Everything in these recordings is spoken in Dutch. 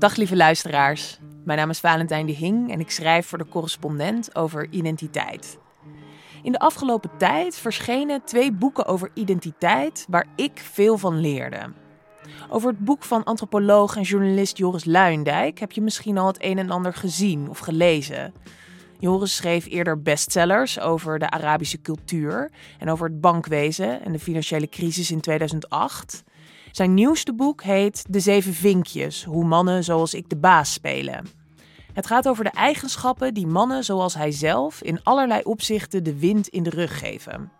Dag lieve luisteraars. Mijn naam is Valentijn de Hing en ik schrijf voor de correspondent over identiteit. In de afgelopen tijd verschenen twee boeken over identiteit waar ik veel van leerde. Over het boek van antropoloog en journalist Joris Luijendijk heb je misschien al het een en ander gezien of gelezen. Joris schreef eerder bestsellers over de Arabische cultuur en over het bankwezen en de financiële crisis in 2008. Zijn nieuwste boek heet De Zeven Vinkjes: Hoe mannen zoals ik de baas spelen. Het gaat over de eigenschappen die mannen zoals hij zelf in allerlei opzichten de wind in de rug geven.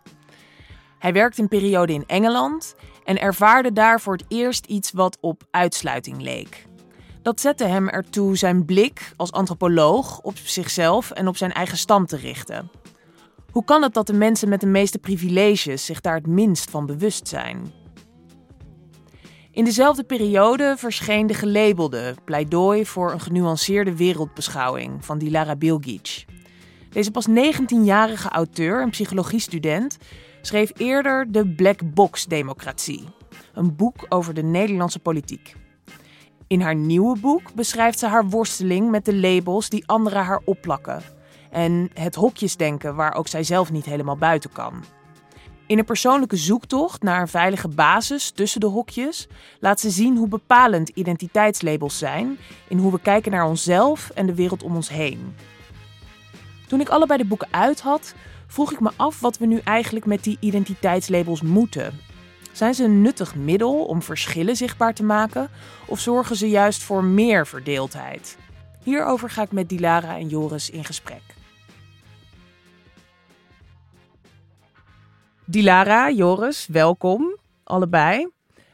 Hij werkte een periode in Engeland en ervaarde daar voor het eerst iets wat op uitsluiting leek. Dat zette hem ertoe zijn blik als antropoloog op zichzelf en op zijn eigen stand te richten. Hoe kan het dat de mensen met de meeste privileges zich daar het minst van bewust zijn? In dezelfde periode verscheen de gelabelde pleidooi voor een genuanceerde wereldbeschouwing van Dilara Bilgic. Deze pas 19-jarige auteur en psychologiestudent schreef eerder de Black Box Democratie, een boek over de Nederlandse politiek. In haar nieuwe boek beschrijft ze haar worsteling met de labels die anderen haar opplakken en het hokjesdenken waar ook zij zelf niet helemaal buiten kan. In een persoonlijke zoektocht naar een veilige basis tussen de hokjes laat ze zien hoe bepalend identiteitslabels zijn in hoe we kijken naar onszelf en de wereld om ons heen. Toen ik allebei de boeken uit had, vroeg ik me af wat we nu eigenlijk met die identiteitslabels moeten. Zijn ze een nuttig middel om verschillen zichtbaar te maken of zorgen ze juist voor meer verdeeldheid? Hierover ga ik met Dilara en Joris in gesprek. Dilara, Joris, welkom allebei.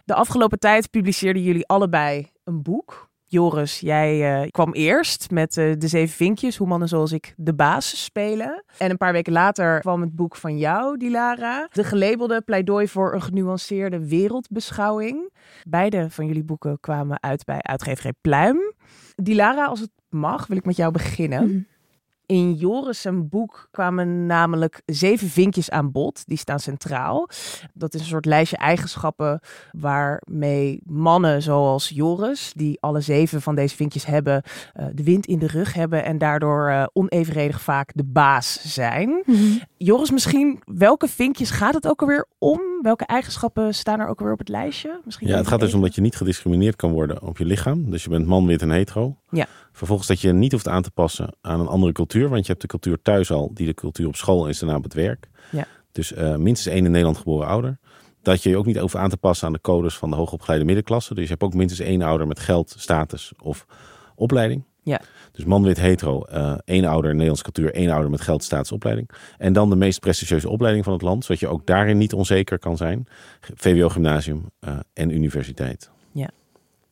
De afgelopen tijd publiceerden jullie allebei een boek. Joris, jij uh, kwam eerst met uh, de zeven vinkjes, hoe mannen zoals ik de basis spelen. En een paar weken later kwam het boek van jou, Dilara. De gelabelde pleidooi voor een genuanceerde wereldbeschouwing. Beide van jullie boeken kwamen uit bij uitgeverij Pluim. Dilara, als het mag, wil ik met jou beginnen. Mm. In Joris' boek kwamen namelijk zeven vinkjes aan bod. Die staan centraal. Dat is een soort lijstje eigenschappen waarmee mannen zoals Joris, die alle zeven van deze vinkjes hebben, uh, de wind in de rug hebben en daardoor uh, onevenredig vaak de baas zijn. Mm -hmm. Joris, misschien welke vinkjes gaat het ook alweer om? Welke eigenschappen staan er ook alweer op het lijstje? Misschien ja, het gaat dus om dat je niet gediscrimineerd kan worden op je lichaam. Dus je bent man, wit en hetero. Ja. Vervolgens dat je niet hoeft aan te passen aan een andere cultuur. Want je hebt de cultuur thuis al, die de cultuur op school is, daarna op het werk. Ja. Dus uh, minstens één in Nederland geboren ouder. Dat je je ook niet hoeft aan te passen aan de codes van de hoogopgeleide middenklasse. Dus je hebt ook minstens één ouder met geld, status of opleiding. Ja. Dus man, wit, hetero, uh, één ouder Nederlandse cultuur, één ouder met geld, status, opleiding. En dan de meest prestigieuze opleiding van het land, zodat je ook daarin niet onzeker kan zijn. VWO, gymnasium uh, en universiteit.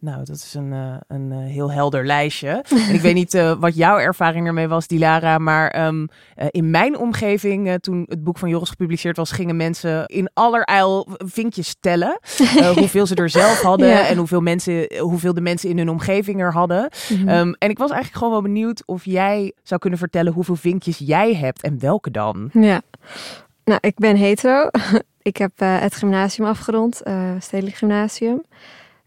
Nou, dat is een, uh, een uh, heel helder lijstje. en ik weet niet uh, wat jouw ervaring ermee was, Dilara. Maar um, in mijn omgeving, toen het boek van Joris gepubliceerd was, gingen mensen in allerijl vinkjes tellen. hoeveel ze er zelf hadden ja. en hoeveel, mensen, hoeveel de mensen in hun omgeving er hadden. Mm -hmm. um, en ik was eigenlijk gewoon wel benieuwd of jij zou kunnen vertellen hoeveel vinkjes jij hebt en welke dan. Ja, nou, ik ben hetero. ik heb het gymnasium afgerond, Stedelijk Gymnasium.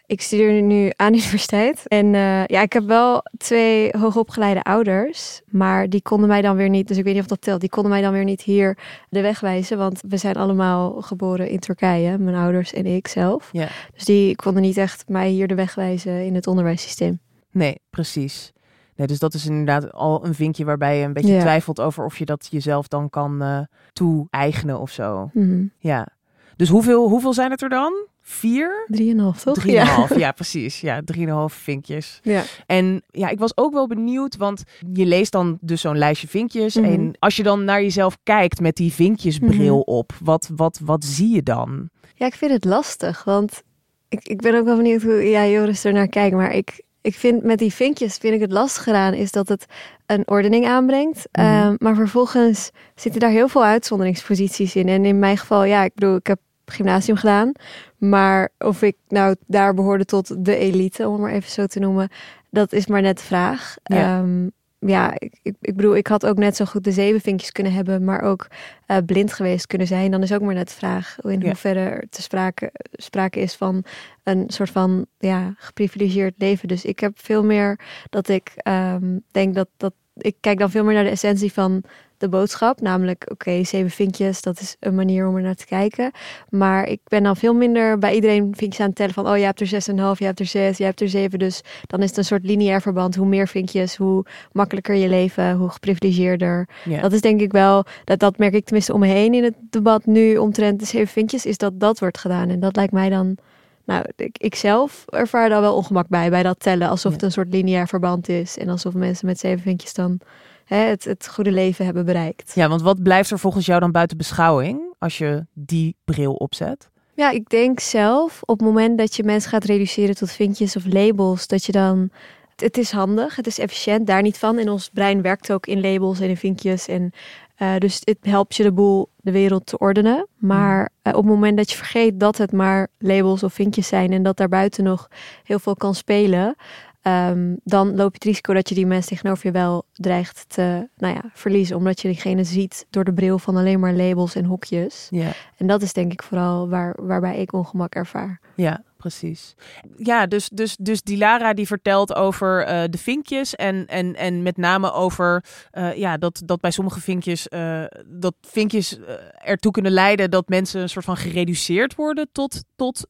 Ik studeer nu aan de universiteit. En uh, ja, ik heb wel twee hoogopgeleide ouders. Maar die konden mij dan weer niet, dus ik weet niet of dat telt. Die konden mij dan weer niet hier de weg wijzen. Want we zijn allemaal geboren in Turkije, mijn ouders en ik zelf. Ja. Dus die konden niet echt mij hier de weg wijzen in het onderwijssysteem. Nee, precies. Nee, dus dat is inderdaad al een vinkje waarbij je een beetje Ja. twijfelt over of je dat jezelf dan kan eh toe-eigenen of zo. Mhm. Ja. Dus hoeveel, hoeveel zijn het er dan? Vier? Drieënhalf, toch? Drieënhalf, ja. precies. Ja, drieënhalf vinkjes. Ja. En ja, ik was ook wel benieuwd, want je leest dan dus zo'n lijstje vinkjes. Mhm. En als je dan naar jezelf kijkt met die vinkjesbril Mhm. op, wat, wat, wat zie je dan? Ja, ik vind het lastig, want ik, ik ben ook wel benieuwd hoe jij Joris er naar kijkt. Maar ik, ik vind met die vinkjes vind ik het lastig gedaan is dat het een ordening aanbrengt. Mhm. Ehm, maar vervolgens zitten daar heel veel uitzonderingsposities in. En in mijn geval, ja, ik bedoel, ik heb gymnasium gedaan. Maar of ik nou daar behoorde tot de elite, om het maar even zo te noemen, dat is maar net de vraag. Ja. Ehm, ja, ik, ik, ik bedoel, ik had ook net zo goed de zevenvinkjes kunnen hebben, maar ook eh, blind geweest kunnen zijn. Dan is ook maar net de vraag in Ja. hoeverre er te sprake, sprake is van een soort van ja, geprivilegeerd leven. Dus ik heb veel meer dat ik ehm, denk dat, dat ik kijk dan veel meer naar de essentie van de boodschap. Namelijk, oké, zeven vinkjes, dat is een manier om er naar te kijken. Maar ik ben dan veel minder bij iedereen vinkjes aan het tellen van... oh, je hebt er zes en een half, je hebt er zes, je hebt er zeven. Dus dan is het een soort lineair verband. Hoe meer vinkjes, hoe makkelijker je leven, hoe geprivilegeerder. Dat is denk ik wel, dat, dat merk ik tenminste om me heen in het debat nu omtrent de zeven vinkjes... is dat dat wordt gedaan. En dat lijkt mij dan... Nou, ik, ik zelf ervaar daar wel ongemak bij, bij dat tellen. Alsof het een soort lineair verband is. En alsof mensen met zeven vinkjes dan hè, het, het goede leven hebben bereikt. ja, want wat blijft er volgens jou dan buiten beschouwing als je die bril opzet? Ja, ik denk zelf op het moment dat je mensen gaat reduceren tot vinkjes of labels, dat je dan. Het is handig, het is efficiënt, daar niet van. En ons brein werkt ook in labels en in vinkjes. En, eh, dus het helpt je de boel, de wereld te ordenen. Maar eh, op het moment dat je vergeet dat het maar labels of vinkjes zijn en dat daarbuiten nog heel veel kan spelen, ehm, dan loop je het risico dat je die mensen tegenover je wel dreigt te nou ja, verliezen. Omdat je diegene ziet door de bril van alleen maar labels en hokjes. Ja. En dat is denk ik vooral waar, waarbij ik ongemak ervaar. Ja, precies. Ja, dus, dus, dus die Lara die vertelt over eh, de vinkjes en, en, en met name over eh, ja, dat, dat bij sommige vinkjes, eh, dat vinkjes ertoe kunnen leiden dat mensen een soort van gereduceerd worden tot, tot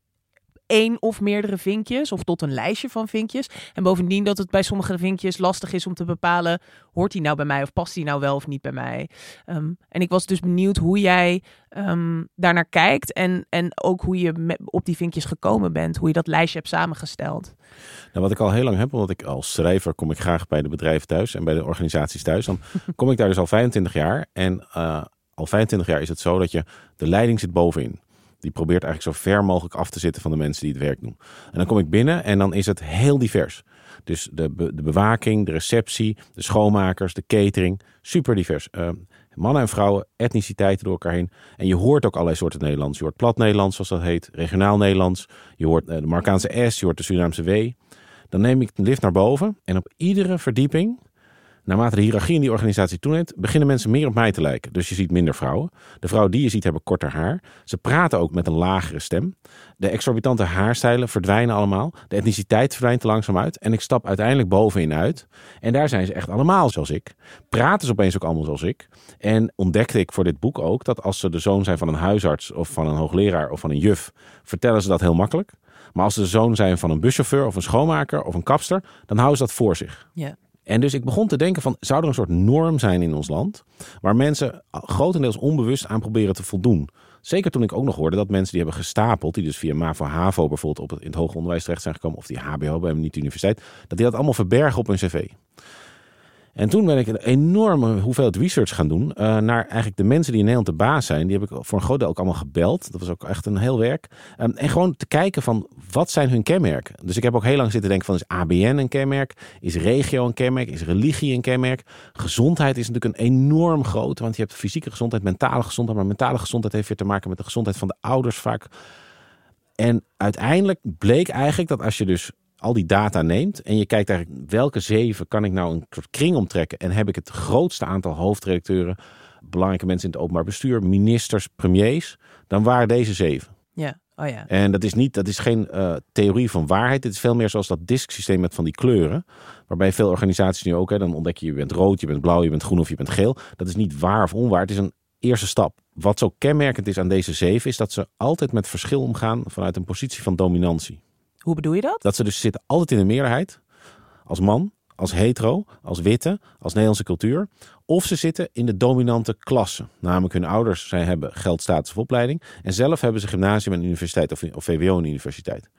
één of meerdere vinkjes of tot een lijstje van vinkjes. En bovendien dat het bij sommige vinkjes lastig is om te bepalen, hoort die nou bij mij of past die nou wel of niet bij mij? Ehm, en ik was dus benieuwd hoe jij ehm, daarnaar kijkt en, en ook hoe je op die vinkjes gekomen bent, hoe je dat lijstje hebt samengesteld. Nou, wat ik al heel lang heb, omdat ik als schrijver kom ik graag bij de bedrijven thuis en bij de organisaties thuis. Dan kom ik daar dus al 25 jaar. En eh, al 25 jaar is het zo dat je de leiding zit bovenin. Die probeert eigenlijk zo ver mogelijk af te zitten van de mensen die het werk doen. En dan kom ik binnen en dan is het heel divers. Dus de, de bewaking, de receptie, de schoonmakers, de catering, super divers. Eh, mannen en vrouwen, etniciteiten door elkaar heen. En je hoort ook allerlei soorten Nederlands. Je hoort plat Nederlands, zoals dat heet, regionaal Nederlands. Je hoort eh, de Marokkaanse S, je hoort de Surinaamse W. Dan neem ik de lift naar boven en op iedere verdieping, naarmate de hiërarchie in die organisatie toeneemt, beginnen mensen meer op mij te lijken. Dus je ziet minder vrouwen. De vrouwen die je ziet hebben korter haar. Ze praten ook met een lagere stem. De exorbitante haarstijlen verdwijnen allemaal. De etniciteit verdwijnt er langzaam uit. En ik stap uiteindelijk bovenin uit. En daar zijn ze echt allemaal zoals ik. Praten ze opeens ook allemaal zoals ik. En ontdekte ik voor dit boek ook dat als ze de zoon zijn van een huisarts of van een hoogleraar of van een juf, vertellen ze dat heel makkelijk. Maar als ze de zoon zijn van een buschauffeur of een schoonmaker of een kapster, dan houden ze dat voor zich. Ja. En dus ik begon te denken van, zou er een soort norm zijn in ons land, waar mensen grotendeels onbewust aan proberen te voldoen? Zeker toen ik ook nog hoorde dat mensen die hebben gestapeld, die dus via MAVO, HAVO bijvoorbeeld op het, in het hoger onderwijs terecht zijn gekomen, of die HBO bij niet de universiteit, dat die dat allemaal verbergen op hun cv. En toen ben ik een enorme hoeveelheid research gaan doen eh, naar eigenlijk de mensen die in Nederland de baas zijn. Die heb ik voor een groot deel ook allemaal gebeld. Dat was ook echt een heel werk. Um, en gewoon te kijken van wat zijn hun kenmerken. Dus ik heb ook heel lang zitten denken van is ABN een kenmerk? Is regio een kenmerk? Is religie een kenmerk? Gezondheid is natuurlijk een enorm groot. Want je hebt fysieke gezondheid, mentale gezondheid. Maar mentale gezondheid heeft weer te maken met de gezondheid van de ouders vaak. En uiteindelijk bleek eigenlijk dat als je dus al die data neemt en je kijkt eigenlijk welke zeven kan ik nou een soort kring omtrekken en heb ik het grootste aantal hoofdredacteuren, belangrijke mensen in het openbaar bestuur, ministers, premiers, dan waren deze zeven. Ja, oh ja. En dat is, niet, dat is geen uh, theorie van waarheid. Het is veel meer zoals dat disksysteem met van die kleuren. Waarbij veel organisaties nu ook, hè, dan ontdek je je bent rood, je bent blauw, je bent groen of je bent geel. Dat is niet waar of onwaar. Het is een eerste stap. Wat zo kenmerkend is aan deze zeven is dat ze altijd met verschil omgaan vanuit een positie van dominantie. Hoe bedoel je dat? Dat ze dus zitten altijd in de meerderheid. Als man, als hetero, als witte, als Nederlandse cultuur. Of ze zitten in de dominante klasse. Namelijk hun ouders zij hebben geld, status of opleiding. En zelf hebben ze gymnasium en universiteit of, of VWO en universiteit.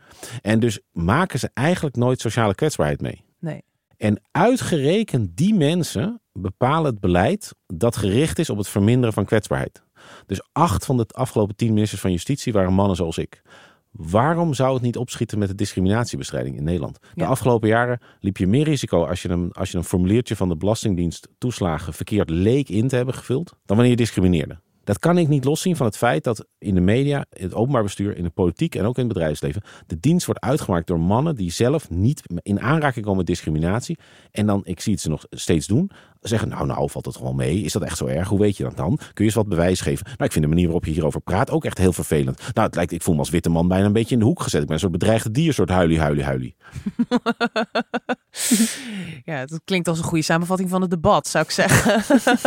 En dus maken ze eigenlijk nooit sociale kwetsbaarheid mee. Nee. En uitgerekend die mensen bepalen het beleid dat gericht is op het verminderen van kwetsbaarheid. Dus acht van de afgelopen tien ministers van Justitie waren mannen zoals ik. Waarom zou het niet opschieten met de discriminatiebestrijding in Nederland? De Ja. afgelopen jaren liep je meer risico als je, een, als je een formuliertje van de Belastingdienst toeslagen verkeerd leek in te hebben gevuld, dan wanneer je discrimineerde. Dat kan ik niet loszien van het feit dat in de media, in het openbaar bestuur, in de politiek en ook in het bedrijfsleven, de dienst wordt uitgemaakt door mannen die zelf niet in aanraking komen met discriminatie. En dan, ik zie het ze nog steeds doen, zeggen, nou, nou, valt het gewoon mee? Is dat echt zo erg? Hoe weet je dat dan? Kun je eens wat bewijs geven? Nou, ik vind de manier waarop je hierover praat ook echt heel vervelend. Nou, het lijkt, ik voel me als witte man bijna een beetje in de hoek gezet. Ik ben een soort bedreigde dier, soort huilie, huilie, huilie. ja, dat klinkt als een goede samenvatting van het debat, zou ik zeggen.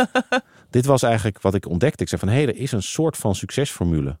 Dit was eigenlijk wat ik ontdekte. Ik zei van, hé, hey, er is een soort van succesformule.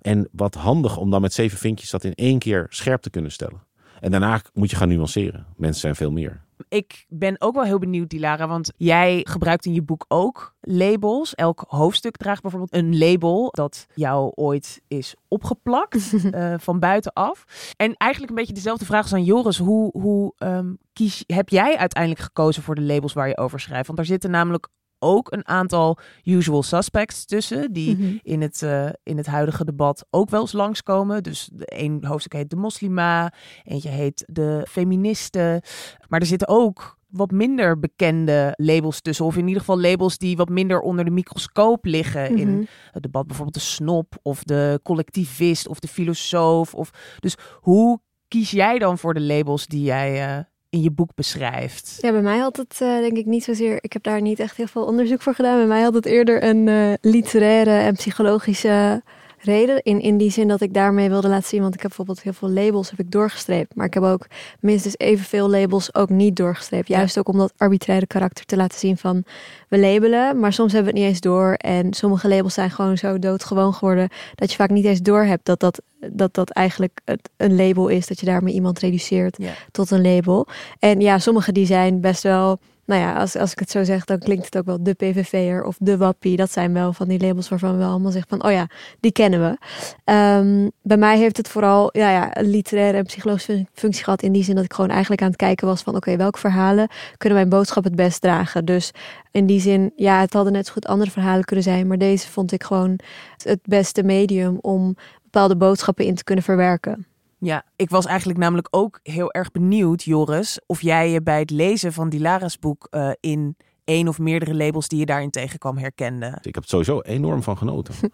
En wat handig om dan met zeven vinkjes dat in één keer scherp te kunnen stellen. En daarna moet je gaan nuanceren. Mensen zijn veel meer. Ik ben ook wel heel benieuwd, Dilara, want jij gebruikt in je boek ook labels. Elk hoofdstuk draagt bijvoorbeeld een label dat jou ooit is opgeplakt uh, van buitenaf. En eigenlijk een beetje dezelfde vraag als aan Joris. Hoe, hoe um, kies, heb jij uiteindelijk gekozen voor de labels waar je over schrijft? Want daar zitten namelijk ook een aantal usual suspects tussen, die mhm. in, het, uh, in het huidige debat ook wel eens langskomen. Dus een hoofdstuk heet de moslima, eentje heet de feministen. Maar er zitten ook wat minder bekende labels tussen. Of in ieder geval labels die wat minder onder de microscoop liggen. In mhm. het debat bijvoorbeeld de snop of de collectivist of de filosoof. Of, dus hoe kies jij dan voor de labels die jij, uh, in je boek beschrijft? Ja, bij mij had het uh, denk ik niet zozeer. Ik heb daar niet echt heel veel onderzoek voor gedaan. Bij mij had het eerder een uh, literaire en psychologische reden. In, in die zin dat ik daarmee wilde laten zien. Want ik heb bijvoorbeeld heel veel labels heb ik doorgestreept. Maar ik heb ook minstens evenveel labels ook niet doorgestreept. Juist ook om dat arbitraire karakter te laten zien van we labelen. Maar soms hebben we het niet eens door. En sommige labels zijn gewoon zo doodgewoon geworden. Dat je vaak niet eens door hebt dat dat, dat, dat eigenlijk een label is. Dat je daarmee iemand reduceert tot een label. En ja, sommige die zijn best wel nou ja, als, als ik het zo zeg, dan klinkt het ook wel de PVV'er of de wappie. Dat zijn wel van die labels waarvan we allemaal zeggen van, oh ja, die kennen we. Ehm, bij mij heeft het vooral ja, ja, een literaire en psychologische functie gehad. In die zin dat ik gewoon eigenlijk aan het kijken was van, oké, welke verhalen kunnen mijn boodschap het best dragen? Dus in die zin, ja, het hadden net zo goed andere verhalen kunnen zijn. Maar deze vond ik gewoon het beste medium om bepaalde boodschappen in te kunnen verwerken. Ja, ik was eigenlijk namelijk ook heel erg benieuwd, Joris, of jij je bij het lezen van Dilara's boek uh, in één of meerdere labels die je daarin tegenkwam herkende. Ik heb het sowieso enorm van genoten.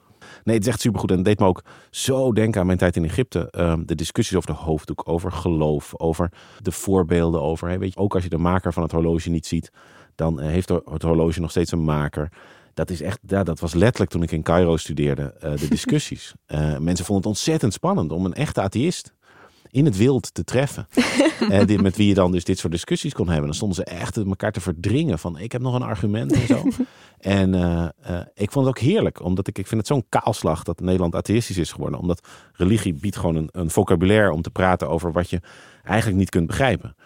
Nee, het is echt supergoed. En het deed me ook zo denken aan mijn tijd in Egypte. Ehm, de discussies over de hoofddoek, over geloof, over de voorbeelden over. Hè, weet je, ook als je de maker van het horloge niet ziet, dan uh, heeft het horloge nog steeds een maker. Dat is echt, ja, dat was letterlijk toen ik in Cairo studeerde, uh, de discussies. mensen vonden het ontzettend spannend om een echte atheïst in het wild te treffen. uh, dit, met wie je dan dus dit soort discussies kon hebben. Dan stonden ze echt elkaar te verdringen van ik heb nog een argument en zo. en uh, uh, ik vond het ook heerlijk, omdat ik, ik vind het zo'n kaalslag dat Nederland atheïstisch is geworden. Omdat religie biedt gewoon een, een vocabulaire om te praten over wat je eigenlijk niet kunt begrijpen.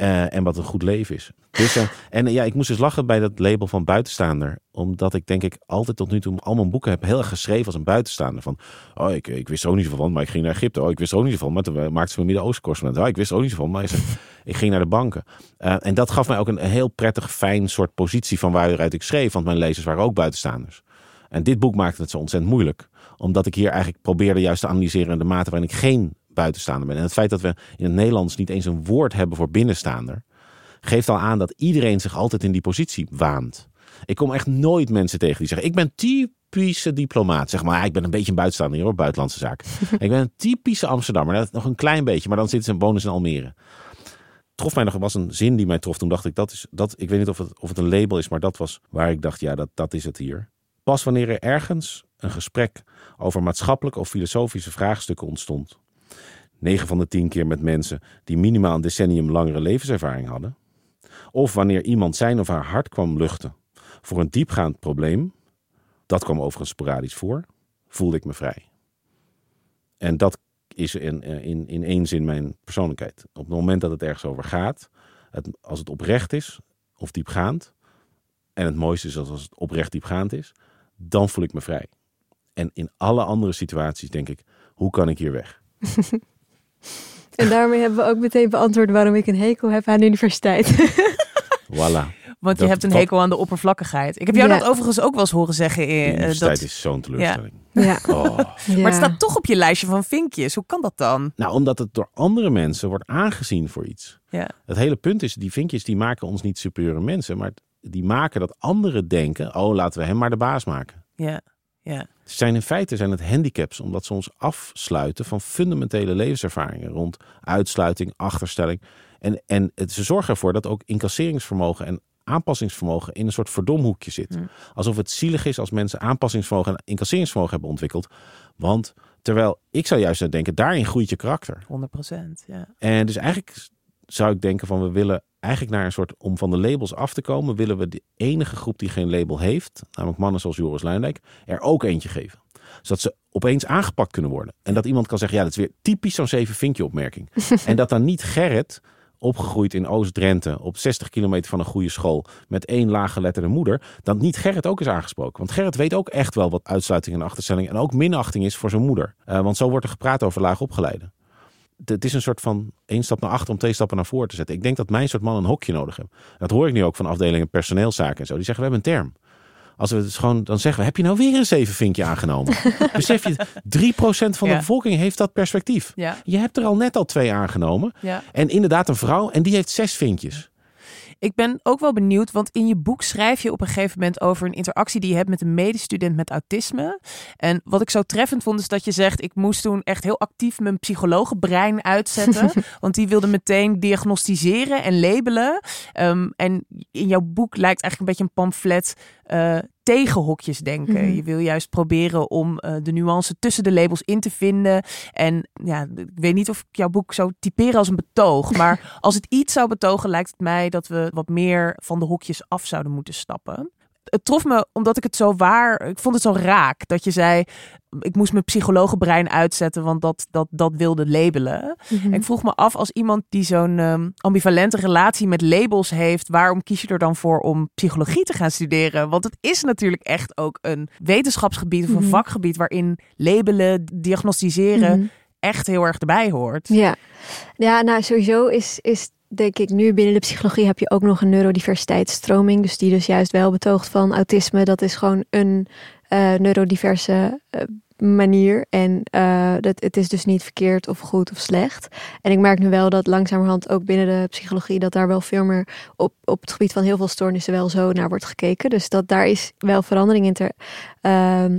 Uh, en wat een goed leven is. Dus, uh, en ja, ik moest dus lachen bij dat label van buitenstaander. Omdat ik denk ik altijd tot nu toe al mijn boeken heb heel erg geschreven als een buitenstaander. Van, oh, ik, ik wist er ook niet van, maar ik ging naar Egypte. Oh, ik wist ook niet van, maar toen maakte ze me Midden-Oosten correspondent. Oh, ik wist ook niet van, maar ik ging naar de banken. en dat gaf mij ook een, heel prettig, fijn soort positie van waaruit ik schreef. Want mijn lezers waren ook buitenstaanders. En dit boek maakte het zo ontzettend moeilijk. Omdat ik hier eigenlijk probeerde juist te analyseren de mate waarin ik geen buitenstaander ben. En het feit dat we in het Nederlands niet eens een woord hebben voor binnenstaander, geeft al aan dat iedereen zich altijd in die positie waant. Ik kom echt nooit mensen tegen die zeggen: Ik ben typische diplomaat. Zeg maar, ik ben een beetje een buitenstaander op buitenlandse zaken. ik ben een typische Amsterdammer. Dat nog een klein beetje, maar dan zitten ze in bonus in Almere. Trof mij nog, was een zin die mij trof. Toen dacht ik: dat is, dat, Ik weet niet of het, of het een label is, maar dat was waar ik dacht: Ja, dat, dat is het hier. Pas wanneer er ergens een gesprek over maatschappelijke of filosofische vraagstukken ontstond, 9 van de 10 keer met mensen die minimaal een decennium langere levenservaring hadden. Of wanneer iemand zijn of haar hart kwam luchten voor een diepgaand probleem, dat kwam overigens sporadisch voor, voelde ik me vrij. En dat is in, in, in één zin mijn persoonlijkheid. Op het moment dat het ergens over gaat, het, als het oprecht is of diepgaand, en het mooiste is als het oprecht diepgaand is, dan voel ik me vrij. En in alle andere situaties denk ik, hoe kan ik hier weg? En daarmee hebben we ook meteen beantwoord waarom ik een hekel heb aan de universiteit. voilà. Want je hebt een hekel aan de oppervlakkigheid. Ik heb jou dat overigens ook wel eens horen zeggen. In, de universiteit is zo'n teleurstelling. Ja. Oh. Maar het staat toch op je lijstje van vinkjes. Hoe kan dat dan? Nou, omdat het door andere mensen wordt aangezien voor iets. Ja. Het hele punt is, die vinkjes die maken ons niet superieure mensen. Maar die maken dat anderen denken, oh laten we hem maar de baas maken. Ja. Ja. Zijn in feite zijn het handicaps omdat ze ons afsluiten van fundamentele levenservaringen rond uitsluiting, achterstelling. En, en het, ze zorgen ervoor dat ook incasseringsvermogen en aanpassingsvermogen in een soort verdomhoekje zit. Mm. Alsof het zielig is als mensen aanpassingsvermogen en incasseringsvermogen hebben ontwikkeld. Want terwijl ik zou juist denken, daarin groeit je karakter. 100 procent, ja. En dus eigenlijk zou ik denken van we willen eigenlijk naar een soort, om van de labels af te komen, willen we de enige groep die geen label heeft, namelijk mannen zoals Joris Luijendijk, er ook eentje geven. Zodat ze opeens aangepakt kunnen worden. En dat iemand kan zeggen, ja, dat is weer typisch zo'n zeven vinkje opmerking. en dat dan niet Gerrit, opgegroeid in Oost-Drenthe, op 60 kilometer van een goede school, met één laaggeletterde moeder, dat niet Gerrit ook is aangesproken. Want Gerrit weet ook echt wel wat uitsluiting en achterstelling en ook minachting is voor zijn moeder. Uh, want zo wordt er gepraat over laag opgeleiden het is een soort van één stap naar achter om twee stappen naar voren te zetten. Ik denk dat mijn soort man een hokje nodig hebben. Dat hoor ik nu ook van afdelingen personeelszaken en zo. Die zeggen, we hebben een term. Als we het gewoon, dan zeggen heb je nou weer een zevenvinkje aangenomen? Besef je, 3% van de Ja. bevolking heeft dat perspectief. Ja, Je hebt er al net al twee aangenomen. ja. En inderdaad een vrouw, en die heeft zes vinkjes. Ik ben ook wel benieuwd, want in je boek schrijf je op een gegeven moment over een interactie die je hebt met een medestudent met autisme. En wat ik zo treffend vond, is dat je zegt: ik moest toen echt heel actief mijn psychologenbrein uitzetten. want die wilde meteen diagnosticeren en labelen. Ehm, en in jouw boek lijkt eigenlijk een beetje een pamflet eh, tegen hokjes denken. Mhm. Je wil juist proberen om eh, de nuance tussen de labels in te vinden. En ja, ik weet niet of ik jouw boek zou typeren als een betoog. Maar als het iets zou betogen, lijkt het mij dat we wat meer van de hokjes af zouden moeten stappen. Het trof me omdat ik het zo waar, ik vond het zo raak dat je zei, ik moest mijn psychologenbrein uitzetten, want dat, dat, dat wilde labelen. Mhm. En ik vroeg me af, als iemand die zo'n ehm, ambivalente relatie met labels heeft, waarom kies je er dan voor om psychologie te gaan studeren? Want het is natuurlijk echt ook een wetenschapsgebied of een Mhm. vakgebied waarin labelen, diagnosticeren Mhm. echt heel erg erbij hoort. Ja, ja nou sowieso is, is denk ik nu binnen de psychologie heb je ook nog een neurodiversiteitsstroming. Dus die dus juist wel betoogt van autisme. Dat is gewoon een eh, neurodiverse eh, manier. En eh, dat, het is dus niet verkeerd of goed of slecht. En ik merk nu wel dat langzamerhand ook binnen de psychologie... dat daar wel veel meer op, op het gebied van heel veel stoornissen wel zo naar wordt gekeken. Dus dat daar is wel verandering in te,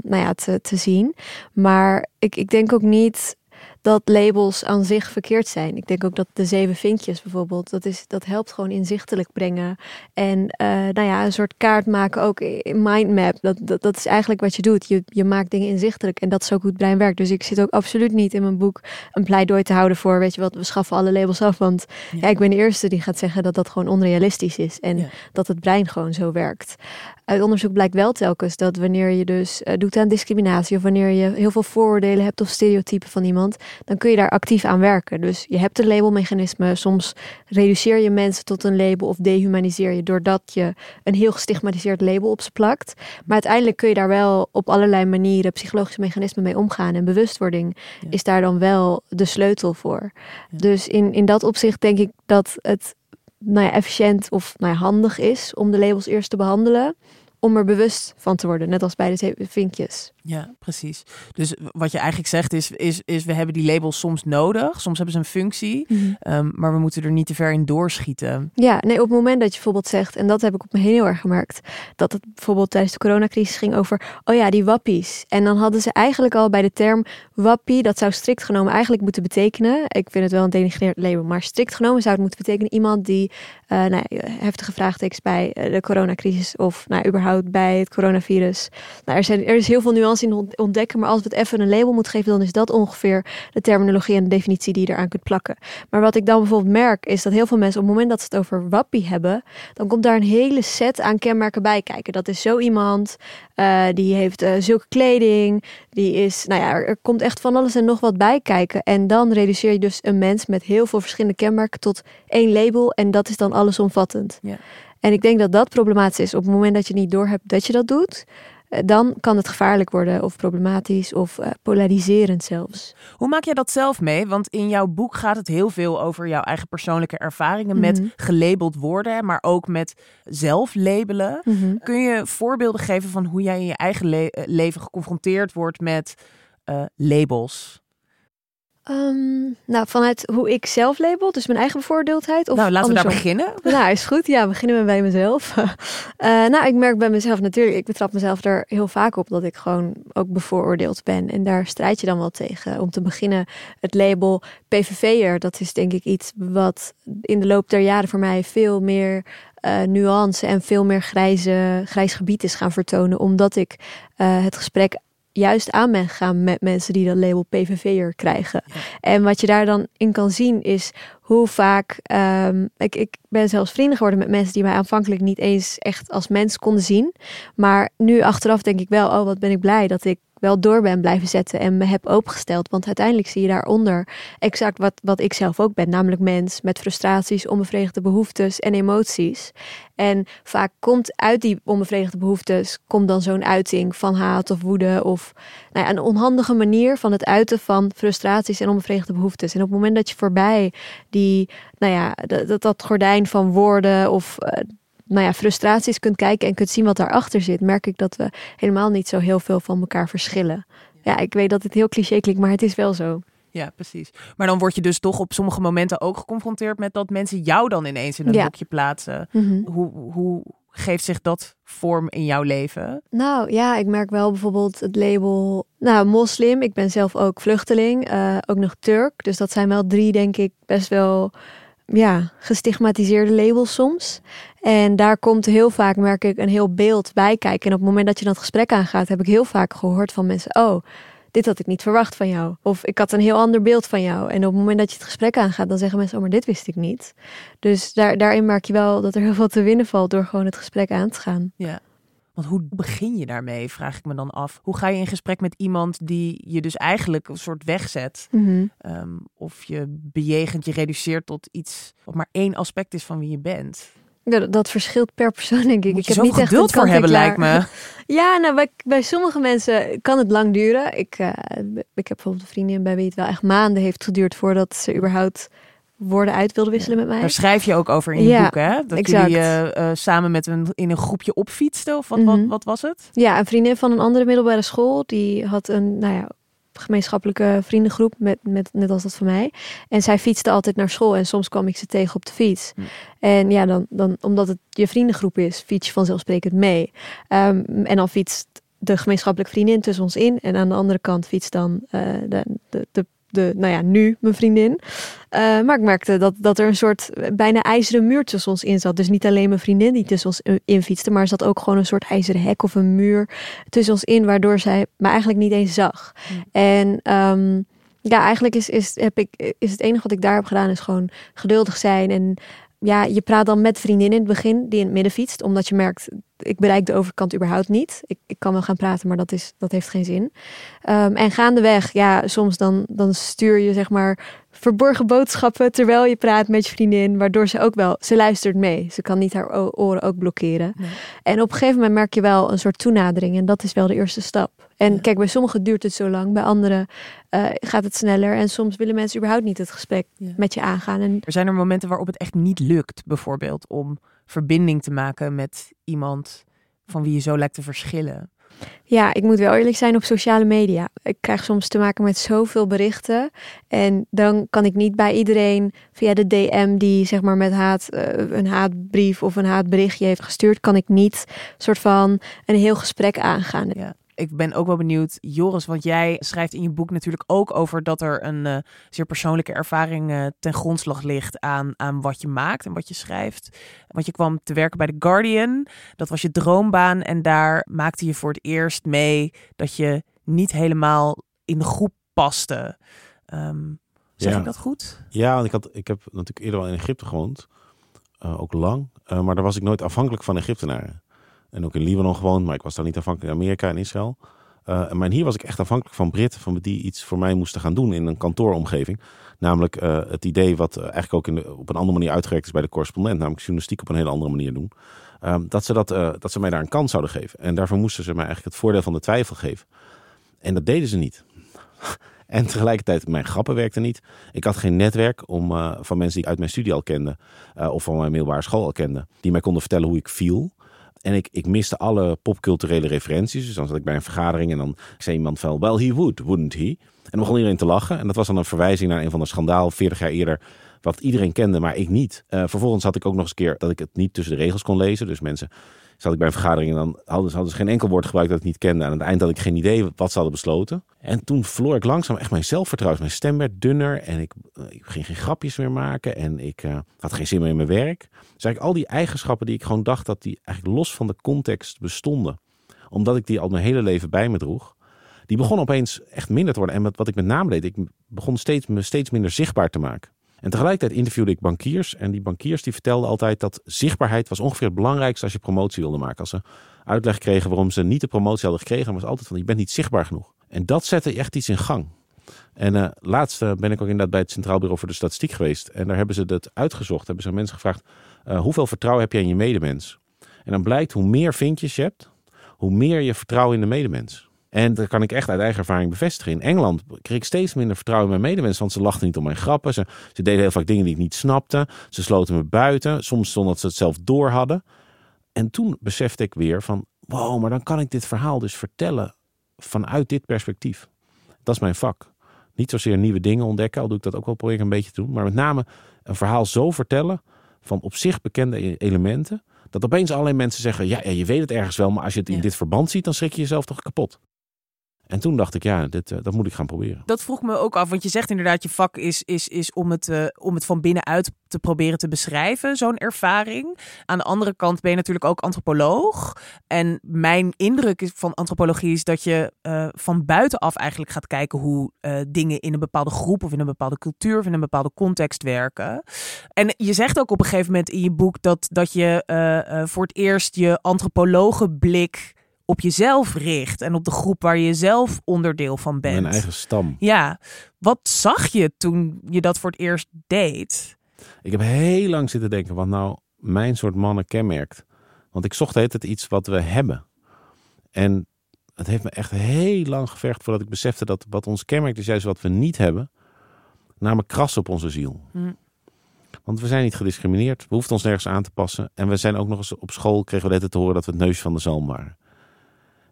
nou ja, te, te zien. Maar ik, ik denk ook niet dat labels aan zich verkeerd zijn. Ik denk ook dat de zeven vinkjes bijvoorbeeld, dat, is, dat helpt gewoon inzichtelijk brengen. En eh, nou ja, een soort kaart maken, ook in mindmap. Dat, dat, dat is eigenlijk wat je doet. Je, je maakt dingen inzichtelijk en dat is ook hoe het brein werkt. Dus ik zit ook absoluut niet in mijn boek een pleidooi te houden voor, weet je wat, we schaffen alle labels af. Want Ja. ja, ik ben de eerste die gaat zeggen dat dat gewoon onrealistisch is. En Ja. dat het brein gewoon zo werkt. Uit onderzoek blijkt wel telkens dat wanneer je dus eh, doet aan discriminatie of wanneer je heel veel vooroordelen hebt of stereotypen van iemand, dan kun je daar actief aan werken. Dus je hebt een labelmechanisme. Soms reduceer je mensen tot een label of dehumaniseer je doordat je een heel gestigmatiseerd label op ze plakt. Maar uiteindelijk kun je daar wel op allerlei manieren psychologische mechanismen mee omgaan. En bewustwording Ja. is daar dan wel de sleutel voor. Ja. Dus in, in dat opzicht denk ik dat het nou ja, efficiënt of nou ja, handig is om de labels eerst te behandelen. Om er bewust van te worden, net als bij de vinkjes. Ja, precies. Dus wat je eigenlijk zegt is, is, is we hebben die labels soms nodig. Soms hebben ze een functie, ehm, maar we moeten er niet te ver in doorschieten. Ja, nee, op het moment dat je bijvoorbeeld zegt, en dat heb ik op me heel erg gemerkt, dat het bijvoorbeeld tijdens de coronacrisis ging over, oh ja, die wappies. En dan hadden ze eigenlijk al bij de term wappie, dat zou strikt genomen eigenlijk moeten betekenen, ik vind het wel een denigreerd label, maar strikt genomen zou het moeten betekenen iemand die eh, nou, ja, heftige vraagtekens bij eh, de coronacrisis of nou, überhaupt bij het coronavirus. Nou, er, zijn, er is heel veel nuance ontdekken, maar als we het even een label moeten geven, dan is dat ongeveer de terminologie en de definitie die je eraan kunt plakken. Maar wat ik dan bijvoorbeeld merk, is dat heel veel mensen op het moment dat ze het over wappie hebben, dan komt daar een hele set aan kenmerken bij kijken. Dat is zo iemand, eh, die heeft eh, zulke kleding, die is, nou ja, er, er komt echt van alles en nog wat bij kijken. En dan reduceer je dus een mens met heel veel verschillende kenmerken tot één label en dat is dan allesomvattend. Ja. En ik denk dat dat problematisch is. Op het moment dat je niet doorhebt dat je dat doet, dan kan het gevaarlijk worden of problematisch of eh, polariserend zelfs. Hoe maak jij dat zelf mee? Want in jouw boek gaat het heel veel over jouw eigen persoonlijke ervaringen met Mhm. gelabeld worden, maar ook met zelf labelen. Kun je voorbeelden geven van hoe jij in je eigen le- eh, leven geconfronteerd wordt met eh, labels? Ehm, nou, vanuit hoe ik zelf label, dus mijn eigen bevoordeeldheid. Of nou, laten we daar beginnen. Nou, is goed. Ja, beginnen we bij mezelf. Eh, nou, ik merk bij mezelf natuurlijk, ik betrap mezelf er heel vaak op dat ik gewoon ook bevooroordeeld ben. En daar strijd je dan wel tegen. Om te beginnen, het label PVV'er, dat is denk ik iets wat in de loop der jaren voor mij veel meer eh, nuance en veel meer grijze, grijs gebied is gaan vertonen. Omdat ik eh, het gesprek juist aan ben gegaan met mensen die dat label PVV'er krijgen. En wat je daar dan in kan zien is hoe vaak. ehm, ik, ik ben zelfs vrienden geworden met mensen die mij aanvankelijk niet eens echt als mens konden zien. Maar nu achteraf denk ik wel, oh wat ben ik blij dat ik wel door ben blijven zetten en me heb opengesteld. Want uiteindelijk zie je daaronder exact wat, wat ik zelf ook ben. Namelijk mens met frustraties, onbevredigde behoeftes en emoties. En vaak komt uit die onbevredigde behoeftes, komt dan zo'n uiting van haat of woede of nou ja, een onhandige manier van het uiten van frustraties en onbevredigde behoeftes. En op het moment dat je voorbij die, nou ja, dat, dat, gordijn van woorden of eh, nou ja, frustraties kunt kijken en kunt zien wat daarachter zit, merk ik dat we helemaal niet zo heel veel van elkaar verschillen. Ja, ik weet dat het heel cliché klinkt, maar het is wel zo. Ja, precies. Maar dan word je dus toch op sommige momenten ook geconfronteerd met dat mensen jou dan ineens in een Ja. hokje plaatsen. Mhm. Hoe, hoe geeft zich dat vorm in jouw leven? Nou ja, ik merk wel bijvoorbeeld het label, nou moslim. Ik ben zelf ook vluchteling, eh, ook nog Turk. Dus dat zijn wel drie, denk ik, best wel ja, gestigmatiseerde labels soms. En daar komt heel vaak, merk ik, een heel beeld bij kijken. En op het moment dat je dat gesprek aangaat, heb ik heel vaak gehoord van mensen, oh, dit had ik niet verwacht van jou. Of ik had een heel ander beeld van jou. En op het moment dat je het gesprek aangaat, dan zeggen mensen, oh, maar dit wist ik niet. Dus daar, daarin merk je wel dat er heel veel te winnen valt door gewoon het gesprek aan te gaan. Ja. Want hoe begin je daarmee, vraag ik me dan af. Hoe ga je in gesprek met iemand die je dus eigenlijk een soort wegzet? Ehm, of je bejegent, je reduceert tot iets wat maar één aspect is van wie je bent. Dat, dat verschilt per persoon, denk ik. Moet ik je heb niet echt geduld een voor hebben, lijkt me. Ja, nou, bij, bij sommige mensen kan het lang duren. Ik, eh, ik heb bijvoorbeeld een vriendin bij wie het wel echt maanden heeft geduurd voordat ze überhaupt woorden uit wilde wisselen met mij. Daar schrijf je ook over in je Ja, boek, hè? Dat exact. jullie eh, eh, samen met een, in een groepje opfietsten, of wat, wat, Mhm. wat was het? Ja, een vriendin van een andere middelbare school, die had een, nou ja, gemeenschappelijke vriendengroep, met, met, net als dat van mij. En zij fietste altijd naar school en soms kwam ik ze tegen op de fiets. En ja, dan, dan, omdat het je vriendengroep is, fiets je vanzelfsprekend mee. Ehm, en dan fietst de gemeenschappelijke vriendin tussen ons in. En aan de andere kant fietst dan eh, de, de, de, de, nou ja, nu mijn vriendin. Eh, maar ik merkte dat, dat er een soort bijna ijzeren muur tussen ons in zat. Dus niet alleen mijn vriendin die tussen ons in fietste, maar er zat ook gewoon een soort ijzeren hek of een muur tussen ons in, waardoor zij me eigenlijk niet eens zag. Hmm. En ehm, ja, eigenlijk is, is, heb ik, is het enige wat ik daar heb gedaan, is gewoon geduldig zijn. En ja, je praat dan met vriendin in het begin die in het midden fietst, omdat je merkt, ik bereik de overkant überhaupt niet. Ik, ik kan wel gaan praten, maar dat, is, dat heeft geen zin. Ehm, en gaandeweg, ja, soms dan, dan stuur je zeg maar verborgen boodschappen terwijl je praat met je vriendin, waardoor ze ook wel, ze luistert mee. Ze kan niet haar oren ook blokkeren. Nee. En op een gegeven moment merk je wel een soort toenadering en dat is wel de eerste stap. En Ja. kijk, bij sommigen duurt het zo lang, bij anderen eh, gaat het sneller en soms willen mensen überhaupt niet het gesprek Ja. met je aangaan. En Er zijn er momenten waarop het echt niet lukt, bijvoorbeeld om verbinding te maken met iemand van wie je zo lijkt te verschillen. Ja, ik moet wel eerlijk zijn op sociale media. Ik krijg soms te maken met zoveel berichten. En dan kan ik niet bij iedereen via de DM die zeg maar met haat eh, een haatbrief of een haatberichtje heeft gestuurd, kan ik niet soort van een heel gesprek aangaan. Ja. Ik ben ook wel benieuwd, Joris, want jij schrijft in je boek natuurlijk ook over dat er een eh, zeer persoonlijke ervaring eh, ten grondslag ligt aan, aan wat je maakt en wat je schrijft. Want je kwam te werken bij The Guardian, dat was je droombaan en daar maakte je voor het eerst mee dat je niet helemaal in de groep paste. Ehm, zeg Ja. ik dat goed? Ja, want ik, had, ik heb natuurlijk eerder al in Egypte gewoond. Eh, ook lang. Maar daar was ik nooit afhankelijk van Egyptenaren. En ook in Libanon gewoond, maar ik was dan niet afhankelijk van Amerika en Israël. Eh, maar hier was ik echt afhankelijk van Britten, van die iets voor mij moesten gaan doen in een kantooromgeving. Namelijk eh, het idee wat eh, eigenlijk ook in op een andere manier uitgewerkt is bij de correspondent, namelijk journalistiek op een hele andere manier doen. Ehm, dat, ze dat, dat ze mij daar een kans zouden geven. En daarvoor moesten ze mij eigenlijk het voordeel van de twijfel geven. En dat deden ze niet. En tegelijkertijd, mijn grappen werkten niet. Ik had geen netwerk om, van mensen die ik uit mijn studie al kende. of van mijn middelbare school al kende. Die mij konden vertellen hoe ik viel. En ik, ik miste alle popculturele referenties. Dus dan zat ik bij een vergadering en dan zei iemand van... Well, he would, wouldn't he? En dan begon iedereen te lachen. En dat was dan een verwijzing naar een van de schandaal 40 jaar eerder... wat iedereen kende, maar ik niet. Uh, vervolgens had ik ook nog eens een keer dat ik het niet tussen de regels kon lezen. Dus mensen zat ik bij een vergadering en dan hadden ze, geen enkel woord gebruikt dat ik niet kende. Aan het eind had ik geen idee wat ze hadden besloten. En toen verloor ik langzaam echt mijn zelfvertrouwen. Mijn stem werd dunner en ik, eh, ik ging geen grapjes meer maken. En ik uh, had geen zin meer in mijn werk. Dus eigenlijk al die eigenschappen die ik gewoon dacht dat die eigenlijk los van de context bestonden. Omdat ik die al mijn hele leven bij me droeg. Die begon opeens echt minder te worden. En wat ik met name deed, ik begon steeds, me steeds minder zichtbaar te maken. En tegelijkertijd interviewde ik bankiers. En die bankiers die vertelden altijd dat zichtbaarheid was ongeveer het belangrijkste als je promotie wilde maken. Als ze uitleg kregen waarom ze niet de promotie hadden gekregen, was altijd van je bent niet zichtbaar genoeg. En dat zette echt iets in gang. En uh, laatst uh, ben ik ook inderdaad bij het Centraal Bureau voor de Statistiek geweest. En daar hebben ze dat uitgezocht. Hebben ze mensen gevraagd, uh, hoeveel vertrouwen heb jij in je medemens? En dan blijkt hoe meer vinkjes je hebt, hoe meer je vertrouwen in de medemens. En dat kan ik echt uit eigen ervaring bevestigen. In Engeland kreeg ik steeds minder vertrouwen in mijn medemensen. Want ze lachten niet om mijn grappen. Ze, ze deden heel vaak dingen die ik niet snapte. Ze sloten me buiten. Soms zonder dat ze het zelf door hadden. En toen besefte ik weer van... Wow, maar dan kan ik dit verhaal dus vertellen vanuit dit perspectief. Dat is mijn vak. Niet zozeer nieuwe dingen ontdekken. Al doe ik dat ook wel proberen een beetje te doen. Maar met name een verhaal zo vertellen van op zich bekende e-, elementen. Dat opeens allerlei mensen zeggen, ja, ja je weet het ergens wel, maar als je het in dit verband ziet, dan schrik je jezelf toch kapot. En toen dacht ik, ja, dit, uh, dat moet ik gaan proberen. Dat vroeg me ook af, want je zegt inderdaad, je vak is, is, is om, het, uh, om het van binnenuit te proberen te beschrijven, zo'n ervaring. Aan de andere kant ben je natuurlijk ook antropoloog. En mijn indruk van antropologie is dat je uh, van buitenaf eigenlijk gaat kijken hoe dingen in een bepaalde groep of in een bepaalde cultuur of in een bepaalde context werken. En je zegt ook op een gegeven moment in je boek dat, dat je voor het eerst je antropologenblik op jezelf richt en op de groep waar je zelf onderdeel van bent. Mijn eigen stam. Ja. Wat zag je toen je dat voor het eerst deed? Ik heb heel lang zitten denken wat nou mijn soort mannen kenmerkt. Want ik zocht het iets wat we hebben. En het heeft me echt heel lang gevergd voordat ik besefte dat wat ons kenmerkt is juist wat we niet hebben. Namelijk kras op onze ziel. Hm. Want we zijn niet gediscrimineerd. We hoeven ons nergens aan te passen. En we zijn ook nog eens op school kregen we net te horen dat we het neus van de zalm waren.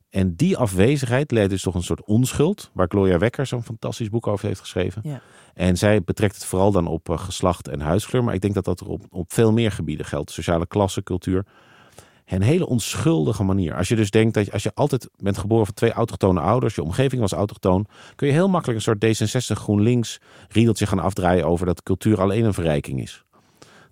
En die afwezigheid leidt dus toch een soort onschuld, waar Gloria Wekker zo'n fantastisch boek over heeft geschreven. Ja. En zij betrekt het vooral dan op uh, geslacht en huidskleur, maar ik denk dat dat er op, op veel meer gebieden geldt. Sociale klasse, cultuur. Een hele onschuldige manier. Als je dus denkt dat je, als je altijd bent geboren van twee autochtone ouders, je omgeving was autochtoon, kun je heel makkelijk een soort D66 GroenLinks riedeltje gaan afdraaien over dat cultuur alleen een verrijking is.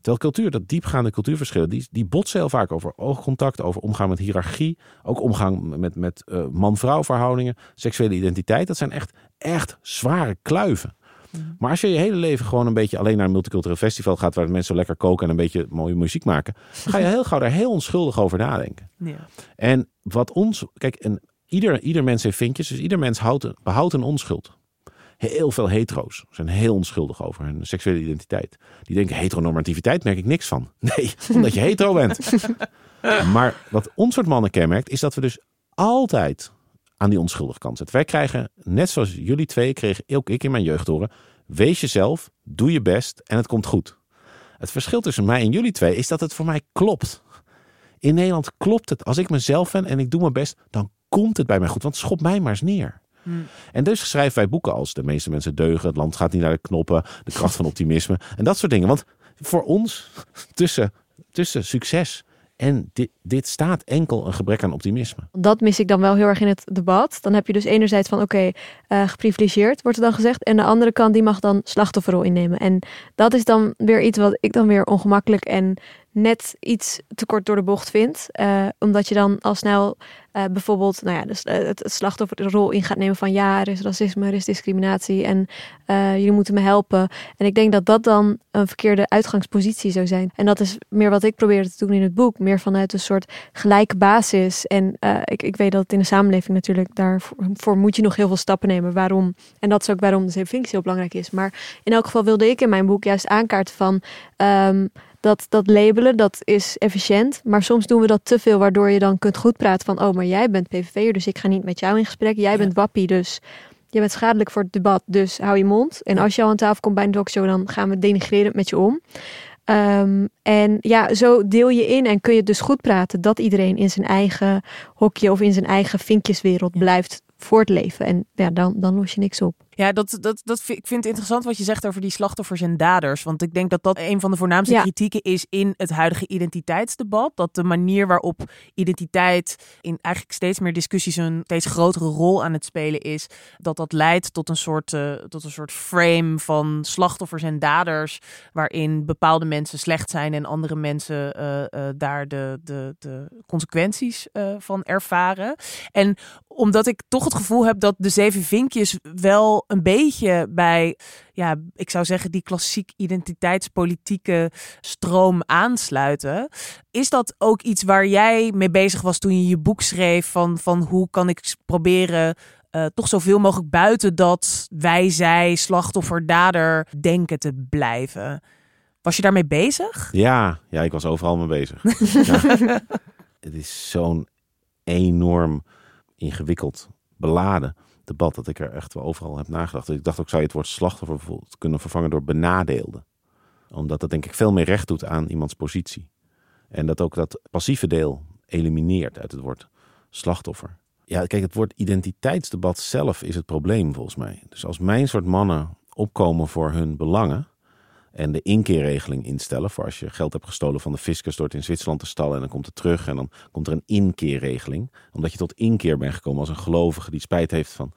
Terwijl cultuur, dat diepgaande cultuurverschillen, die, die botsen heel vaak over oogcontact, over omgaan met hiërarchie, ook omgang met, met uh, man-vrouw verhoudingen, seksuele identiteit. Dat zijn echt, echt zware kluiven. Mm. Maar als je je hele leven gewoon een beetje alleen naar een multicultureel festival gaat, waar mensen zo lekker koken en een beetje mooie muziek maken, ga je heel gauw daar heel onschuldig over nadenken. Ja. En wat ons, kijk, en ieder, ieder mens heeft vinkjes, dus ieder mens houdt, behoudt een onschuld heel veel hetero's zijn heel onschuldig over hun seksuele identiteit. Die denken, heteronormativiteit merk ik niks van. Nee, omdat je hetero bent. maar wat ons soort mannen kenmerkt, is dat we dus altijd aan die onschuldige kant zitten. Wij krijgen, net zoals jullie twee, kreeg ook ik in mijn jeugd horen, wees jezelf, doe je best en het komt goed. Het verschil tussen mij en jullie twee is dat het voor mij klopt. In Nederland klopt het. Als ik mezelf ben en ik doe mijn best, dan komt het bij mij goed. Want schop mij maar eens neer. En dus schrijven wij boeken als De meeste mensen deugen, Het land gaat niet naar de knoppen, De kracht van optimisme en dat soort dingen. Want voor ons, tussen, tussen succes en dit, dit staat enkel een gebrek aan optimisme. Dat mis ik dan wel heel erg in het debat. Dan heb je dus enerzijds van oké, okay, uh, geprivilegeerd wordt er dan gezegd. En de andere kant die mag dan slachtofferrol innemen. En dat is dan weer iets wat ik dan weer ongemakkelijk en net iets te kort door de bocht vind. Uh, omdat je dan al snel uh, bijvoorbeeld nou ja, dus, uh, het, het slachtofferrol in gaat nemen van ja, er is racisme, er is discriminatie en jullie moeten me helpen. En ik denk dat dat dan een verkeerde uitgangspositie zou zijn. En dat is meer wat ik probeerde te doen in het boek. Meer vanuit een soort gelijke basis. En ik, ik weet dat het in de samenleving natuurlijk daarvoor moet je nog heel veel stappen nemen. Waarom? En dat is ook waarom de functie heel belangrijk is. Maar in elk geval wilde ik in mijn boek juist aankaarten van um, dat, dat labelen, dat is efficiënt. Maar soms doen we dat te veel, waardoor je dan kunt goed praten van... oh, maar jij bent PVV'er, dus ik ga niet met jou in gesprek. Jij bent wappie, dus je bent schadelijk voor het debat, dus hou je mond. En als je al aan tafel komt bij een talkshow, dan gaan we denigrerend met je om. Ehm, en ja, zo deel je in en kun je dus goed praten dat iedereen in zijn eigen hokje of in zijn eigen vinkjeswereld blijft voortleven. En ja, dan, dan los je niks op. Ja, dat, dat, dat vind, ik vind het interessant wat je zegt over die slachtoffers en daders. Want ik denk dat dat een van de voornaamste Ja. kritieken is in het huidige identiteitsdebat. Dat de manier waarop identiteit in eigenlijk steeds meer discussies een steeds grotere rol aan het spelen is. Dat dat leidt tot een soort, eh, tot een soort frame van slachtoffers en daders. Waarin bepaalde mensen slecht zijn en andere mensen eh, eh, daar de, de, de consequenties van ervaren. En omdat ik toch het gevoel heb dat de zeven vinkjes wel een beetje bij, ja, ik zou zeggen, die klassiek identiteitspolitieke stroom aansluiten. Is dat ook iets waar jij mee bezig was toen je je boek schreef? Van, van hoe kan ik proberen eh, toch zoveel mogelijk buiten dat wij, zij, slachtoffer, dader denken te blijven? Was je daarmee bezig? Ja, ja, ik was overal mee bezig. Ja. Het is zo'n enorm ingewikkeld, beladen debat dat ik er echt wel overal heb nagedacht. Ik dacht ook, zou je het woord slachtoffer bijvoorbeeld kunnen vervangen door benadeelde? Omdat dat denk ik veel meer recht doet aan iemands positie. En dat ook dat passieve deel elimineert uit het woord slachtoffer. Ja, kijk, het woord identiteitsdebat zelf is het probleem volgens mij. Dus als mijn soort mannen opkomen voor hun belangen en de inkeerregeling instellen voor als je geld hebt gestolen van de fiscus door het in Zwitserland te stallen en dan komt het terug en dan komt er een inkeerregeling, omdat je tot inkeer bent gekomen als een gelovige die spijt heeft van.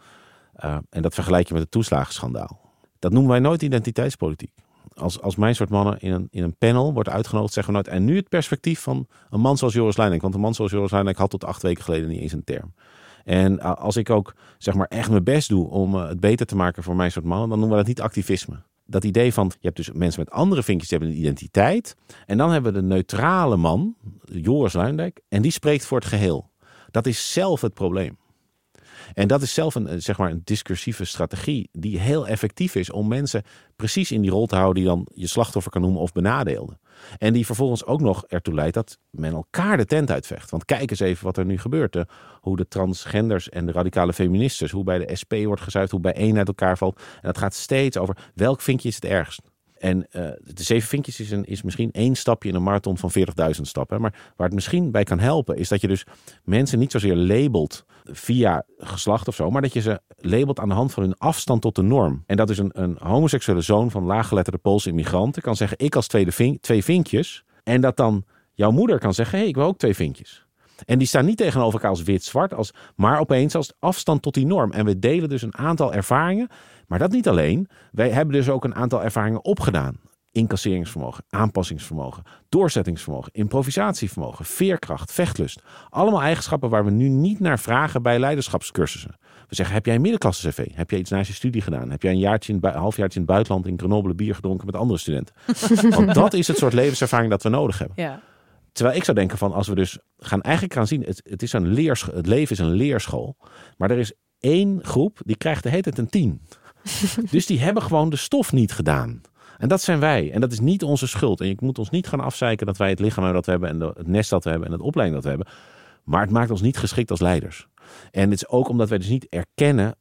eh, en dat vergelijk je met het toeslagenschandaal. Dat noemen wij nooit identiteitspolitiek. Als, als mijn soort mannen in een, in een panel wordt uitgenodigd, zeggen we nooit. En nu het perspectief van een man zoals Joris Luijendijk. Want een man zoals Joris Luijendijk had tot acht weken geleden niet eens een term. En eh, als ik ook zeg maar echt mijn best doe om eh, het beter te maken voor mijn soort mannen, dan noemen we dat niet activisme. Dat idee van, je hebt dus mensen met andere vinkjes, die hebben een identiteit. En dan hebben we de neutrale man, Joris Luijendijk, en die spreekt voor het geheel. Dat is zelf het probleem. En dat is zelf een, eh, zeg maar, een discursieve strategie die heel effectief is om mensen precies in die rol te houden die dan je slachtoffer kan noemen of benadeelde. En die vervolgens ook nog ertoe leidt dat men elkaar de tent uitvecht. Want kijk eens even wat er nu gebeurt. hè. Hoe de transgenders en de radicale feministes, hoe bij de SP wordt gezuiverd, hoe bij één uit elkaar valt. En dat gaat steeds over welk vinkje is het ergst. En eh, de zeven vinkjes is, een, is misschien één stapje in een marathon van 40.000 stappen. Maar waar het misschien bij kan helpen, is dat je dus mensen niet zozeer labelt via geslacht of zo, maar dat je ze labelt aan de hand van hun afstand tot de norm. En dat is een, een homoseksuele zoon van laaggeletterde Poolse immigranten kan zeggen: Ik als tweede vink, twee vinkjes. En dat dan jouw moeder kan zeggen: hey, ik wil ook twee vinkjes. En die staan niet tegenover elkaar als wit-zwart, als, maar opeens als afstand tot die norm. En we delen dus een aantal ervaringen. Maar dat niet alleen. Wij hebben dus ook een aantal ervaringen opgedaan. Incasseringsvermogen, aanpassingsvermogen, doorzettingsvermogen, improvisatievermogen, veerkracht, vechtlust. Allemaal eigenschappen waar we nu niet naar vragen bij leiderschapscursussen. We zeggen, heb jij een middenklasse cv? Heb jij iets naast je studie gedaan? Heb jij een jaartje in, bui- halfjaartje in het buitenland in Grenoble bier gedronken met andere studenten? Want dat is het soort levenservaring dat we nodig hebben. Ja. Terwijl ik zou denken van als we dus gaan eigenlijk gaan zien, het, het, is een leerschool, het leven is een leerschool. Maar er is één groep die krijgt de hele tijd een tien. dus die hebben gewoon de stof niet gedaan. En dat zijn wij. En dat is niet onze schuld. En je moet ons niet gaan afzeiken dat wij het lichaam hebben dat we hebben. En de- het nest dat we hebben en het opleiding dat we hebben. Maar het maakt ons niet geschikt als leiders. En het is ook omdat wij dus niet erkennen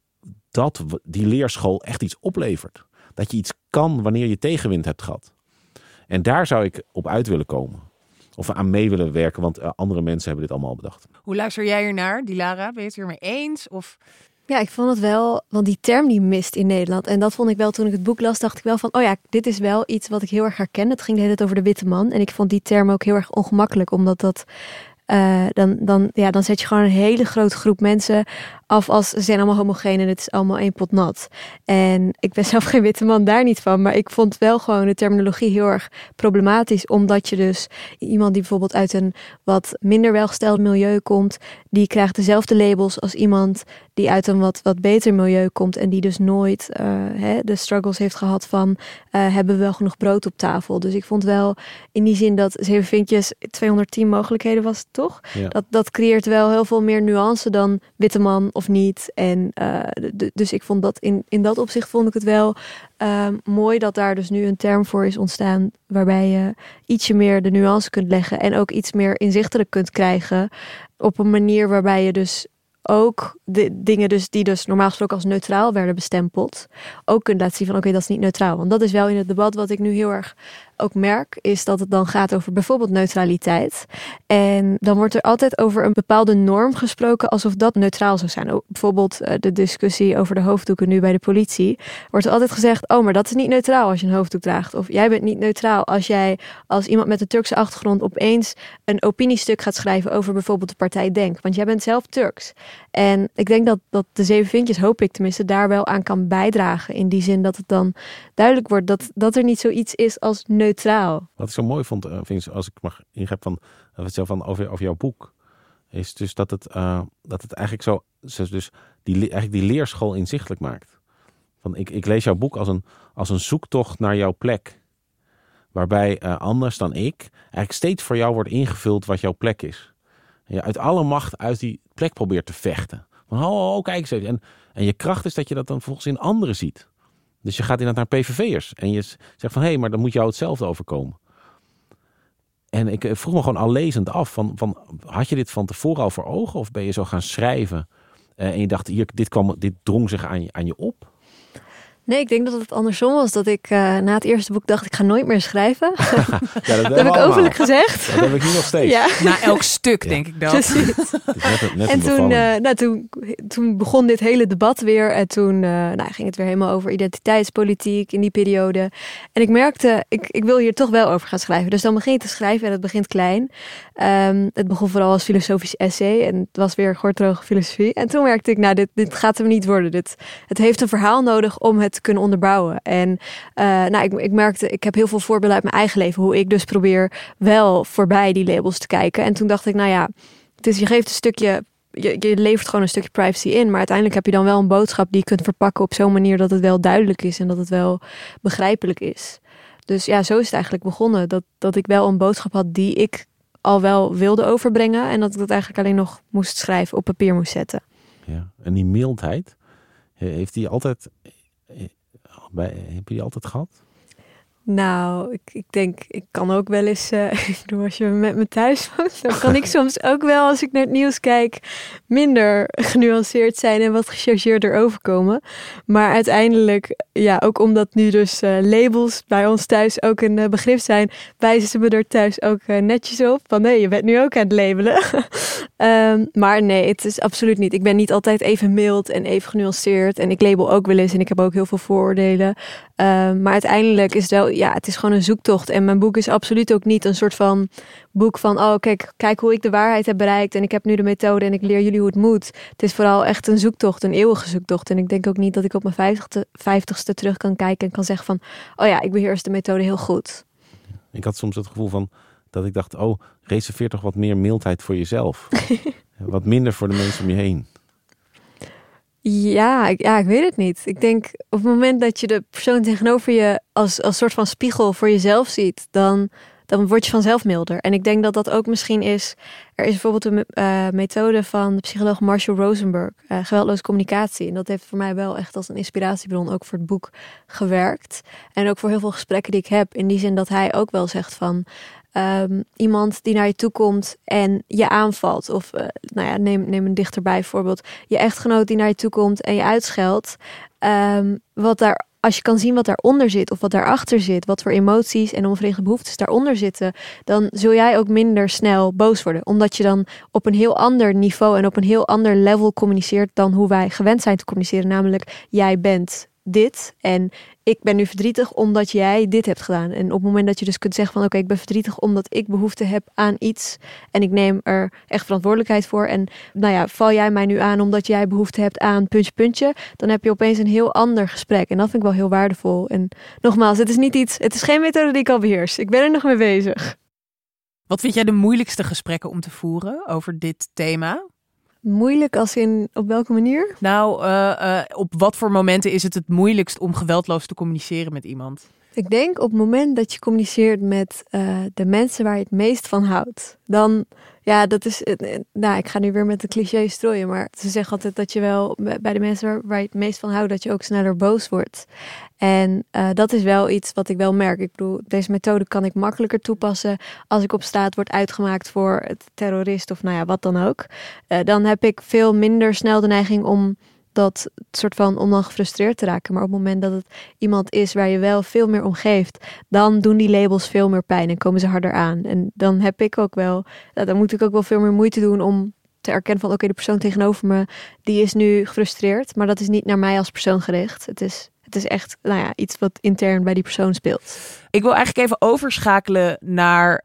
dat die leerschool echt iets oplevert. Dat je iets kan wanneer je tegenwind hebt gehad. En daar zou ik op uit willen komen. Of aan mee willen werken, want eh, andere mensen hebben dit allemaal bedacht. Hoe luister jij ernaar, Dilara? Ben je het hiermee eens? Of Ja, ik vond het wel, want die term die mist in Nederland. En dat vond ik wel toen ik het boek las, dacht ik wel van, oh ja, dit is wel iets wat ik heel erg herken. Het ging de hele tijd over de witte man. En ik vond die term ook heel erg ongemakkelijk, omdat dat, eh, dan, dan, ja, dan zet je gewoon een hele grote groep mensen af als ze zijn allemaal homogeen en het is allemaal één pot nat. En ik ben zelf geen witte man, daar niet van. Maar ik vond wel gewoon de terminologie heel erg problematisch. Omdat je dus iemand die bijvoorbeeld uit een wat minder welgesteld milieu komt, die krijgt dezelfde labels als iemand die uit een wat, wat beter milieu komt. En die dus nooit eh, hè, de struggles heeft gehad van eh, hebben we wel genoeg brood op tafel. Dus ik vond wel in die zin dat zeven vinkjes 210 mogelijkheden was, toch? Ja. Dat, dat creëert wel heel veel meer nuance dan witte man of niet. En eh, dus ik vond dat in, in dat opzicht vond ik het wel ehm, mooi dat daar dus nu een term voor is ontstaan. Waarbij je ietsje meer de nuance kunt leggen. En ook iets meer inzichtelijk kunt krijgen. Op een manier waarbij je dus ook de dingen dus die dus normaal gesproken als neutraal werden bestempeld, ook kunt laten zien van oké, dat is niet neutraal. Want dat is wel in het debat wat ik nu heel erg ook merk, is dat het dan gaat over bijvoorbeeld neutraliteit. En dan wordt er altijd over een bepaalde norm gesproken alsof dat neutraal zou zijn. Bijvoorbeeld eh, de discussie over de hoofddoeken nu bij de politie. Wordt altijd gezegd, oh, maar dat is niet neutraal als je een hoofddoek draagt. Of jij bent niet neutraal als jij als iemand met een Turkse achtergrond opeens een opiniestuk gaat schrijven over bijvoorbeeld de partij Denk. Want jij bent zelf Turks. En ik denk dat, dat de Zeven Vinkjes, hoop ik tenminste, daar wel aan kan bijdragen. In die zin dat het dan duidelijk wordt dat, dat er niet zoiets is als neutraal. Wat ik zo mooi vond, uh, als ik mag ingrijpen van, uh, van over, over jouw boek, is dus dat het, uh, dat het eigenlijk zo, dus die, eigenlijk die leerschool inzichtelijk maakt. Van, ik, ik lees jouw boek als een, als een zoektocht naar jouw plek. Waarbij anders dan ik eigenlijk steeds voor jou wordt ingevuld wat jouw plek is. En je uit alle macht uit die plek probeert te vechten. Van, oh, kijk eens En, en je kracht is dat je dat dan volgens in anderen ziet. Dus je gaat inderdaad naar PVV'ers. En je zegt van, hé, hey, maar dan moet jou hetzelfde overkomen. En ik eh, vroeg me gewoon al lezend af, van, van, had je dit van tevoren al voor ogen? Of ben je zo gaan schrijven uh, en je dacht, hier, dit, kwam, dit drong zich aan je, aan je op? Nee, ik denk dat het andersom was. Dat ik uh, na het eerste boek dacht, ik ga nooit meer schrijven. ja, dat, dat heb ik overlijk gezegd. Dat heb ik nu nog steeds. Ja. Na elk stuk, denk ik dan. Net, net en toen, uh, nou, toen, toen begon dit hele debat weer. En toen uh, nou, ging het weer helemaal over identiteitspolitiek in die periode. En ik merkte, ik, ik wil hier toch wel over gaan schrijven. Dus dan begin je te schrijven en het begint klein. Um, het begon vooral als filosofisch essay. En het was weer gortroge filosofie. En toen merkte ik, nou, dit, dit gaat hem niet worden. Dit, het heeft een verhaal nodig om het kunnen onderbouwen. En uh, nou, ik, ik merkte, ik heb heel veel voorbeelden uit mijn eigen leven, hoe ik dus probeer wel voorbij die labels te kijken. En toen dacht ik, nou ja, dus je geeft een stukje je, je, levert gewoon een stukje privacy in. Maar uiteindelijk heb je dan wel een boodschap die je kunt verpakken op zo'n manier dat het wel duidelijk is en dat het wel begrijpelijk is. Dus ja, zo is het eigenlijk begonnen. Dat, dat ik wel een boodschap had die ik al wel wilde overbrengen. En dat ik dat eigenlijk alleen nog moest schrijven, op papier moest zetten. Ja, en die mildheid, heeft die altijd heb je die altijd gehad? Nou, ik, ik denk, ik kan ook wel eens, uh, ik als je met me thuis woont, dan kan ik soms ook wel, als ik naar het nieuws kijk, minder genuanceerd zijn en wat gechargeerder overkomen. Maar uiteindelijk, ja, ook omdat nu dus uh, labels bij ons thuis ook een uh, begrip zijn, wijzen ze me er thuis ook netjes op van nee, je bent nu ook aan het labelen. um, maar nee, het is absoluut niet. Ik ben niet altijd even mild en even genuanceerd en ik label ook wel eens en ik heb ook heel veel vooroordelen. Um, maar uiteindelijk is het wel ja, het is gewoon een zoektocht. En mijn boek is absoluut ook niet een soort van boek van, oh kijk, kijk hoe ik de waarheid heb bereikt en ik heb nu de methode en ik leer jullie hoe het moet. Het is vooral echt een zoektocht, een eeuwige zoektocht. En ik denk ook niet dat ik op mijn vijftigste, vijftigste terug kan kijken en kan zeggen van, oh ja, ik beheers de methode heel goed. Ik had soms het gevoel van dat ik dacht, oh, reserveer toch wat meer mildheid voor jezelf. wat minder voor de mensen om je heen. Ja ik, ja, ik weet het niet. Ik denk op het moment dat je de persoon tegenover je als, als soort van spiegel voor jezelf ziet, dan, dan word je vanzelf milder. En ik denk dat dat ook misschien is. Er is bijvoorbeeld een uh, methode van de psycholoog Marshall Rosenberg, uh, geweldloze communicatie. En dat heeft voor mij wel echt als een inspiratiebron ook voor het boek gewerkt. En ook voor heel veel gesprekken die ik heb. In die zin dat hij ook wel zegt van um, iemand die naar je toe komt en je aanvalt. Of uh, nou ja, neem, neem een dichterbij voorbeeld. Je echtgenoot die naar je toe komt en je uitscheldt. Um, wat daar, als je kan zien wat daaronder zit of wat daarachter zit, wat voor emoties en onverrichte behoeftes daaronder zitten, dan zul jij ook minder snel boos worden. Omdat je dan op een heel ander niveau en op een heel ander level communiceert dan hoe wij gewend zijn te communiceren. Namelijk, jij bent dit en ik ben nu verdrietig omdat jij dit hebt gedaan. En op het moment dat je dus kunt zeggen van oké, ik ben verdrietig omdat ik behoefte heb aan iets en ik neem er echt verantwoordelijkheid voor. En nou ja, val jij mij nu aan omdat jij behoefte hebt aan puntje, puntje, dan heb je opeens een heel ander gesprek. En dat vind ik wel heel waardevol. En nogmaals, het is niet iets, het is geen methode die ik al beheers. Ik ben er nog mee bezig. Wat vind jij de moeilijkste gesprekken om te voeren over dit thema? Moeilijk als in op welke manier? Nou, uh, uh, op wat voor momenten is het het moeilijkst om geweldloos te communiceren met iemand? Ik denk op het moment dat je communiceert met uh, de mensen waar je het meest van houdt, dan, ja, dat is, nou, ik ga nu weer met de cliché strooien, maar ze zeggen altijd dat je wel bij de mensen waar, je het meest van houdt, dat je ook sneller boos wordt. En dat is wel iets wat ik wel merk. Ik bedoel, deze methode kan ik makkelijker toepassen als ik op staat word uitgemaakt voor het terrorist of nou ja, wat dan ook. Dan heb ik veel minder snel de neiging om dat soort van om dan gefrustreerd te raken. Maar op het moment dat het iemand is waar je wel veel meer om geeft, dan doen die labels veel meer pijn en komen ze harder aan. En dan heb ik ook wel, dan moet ik ook wel veel meer moeite doen om te erkennen van oké, de persoon tegenover me, die is nu gefrustreerd, maar dat is niet naar mij als persoon gericht. Het is het is echt nou ja, iets wat intern bij die persoon speelt. Ik wil eigenlijk even overschakelen naar.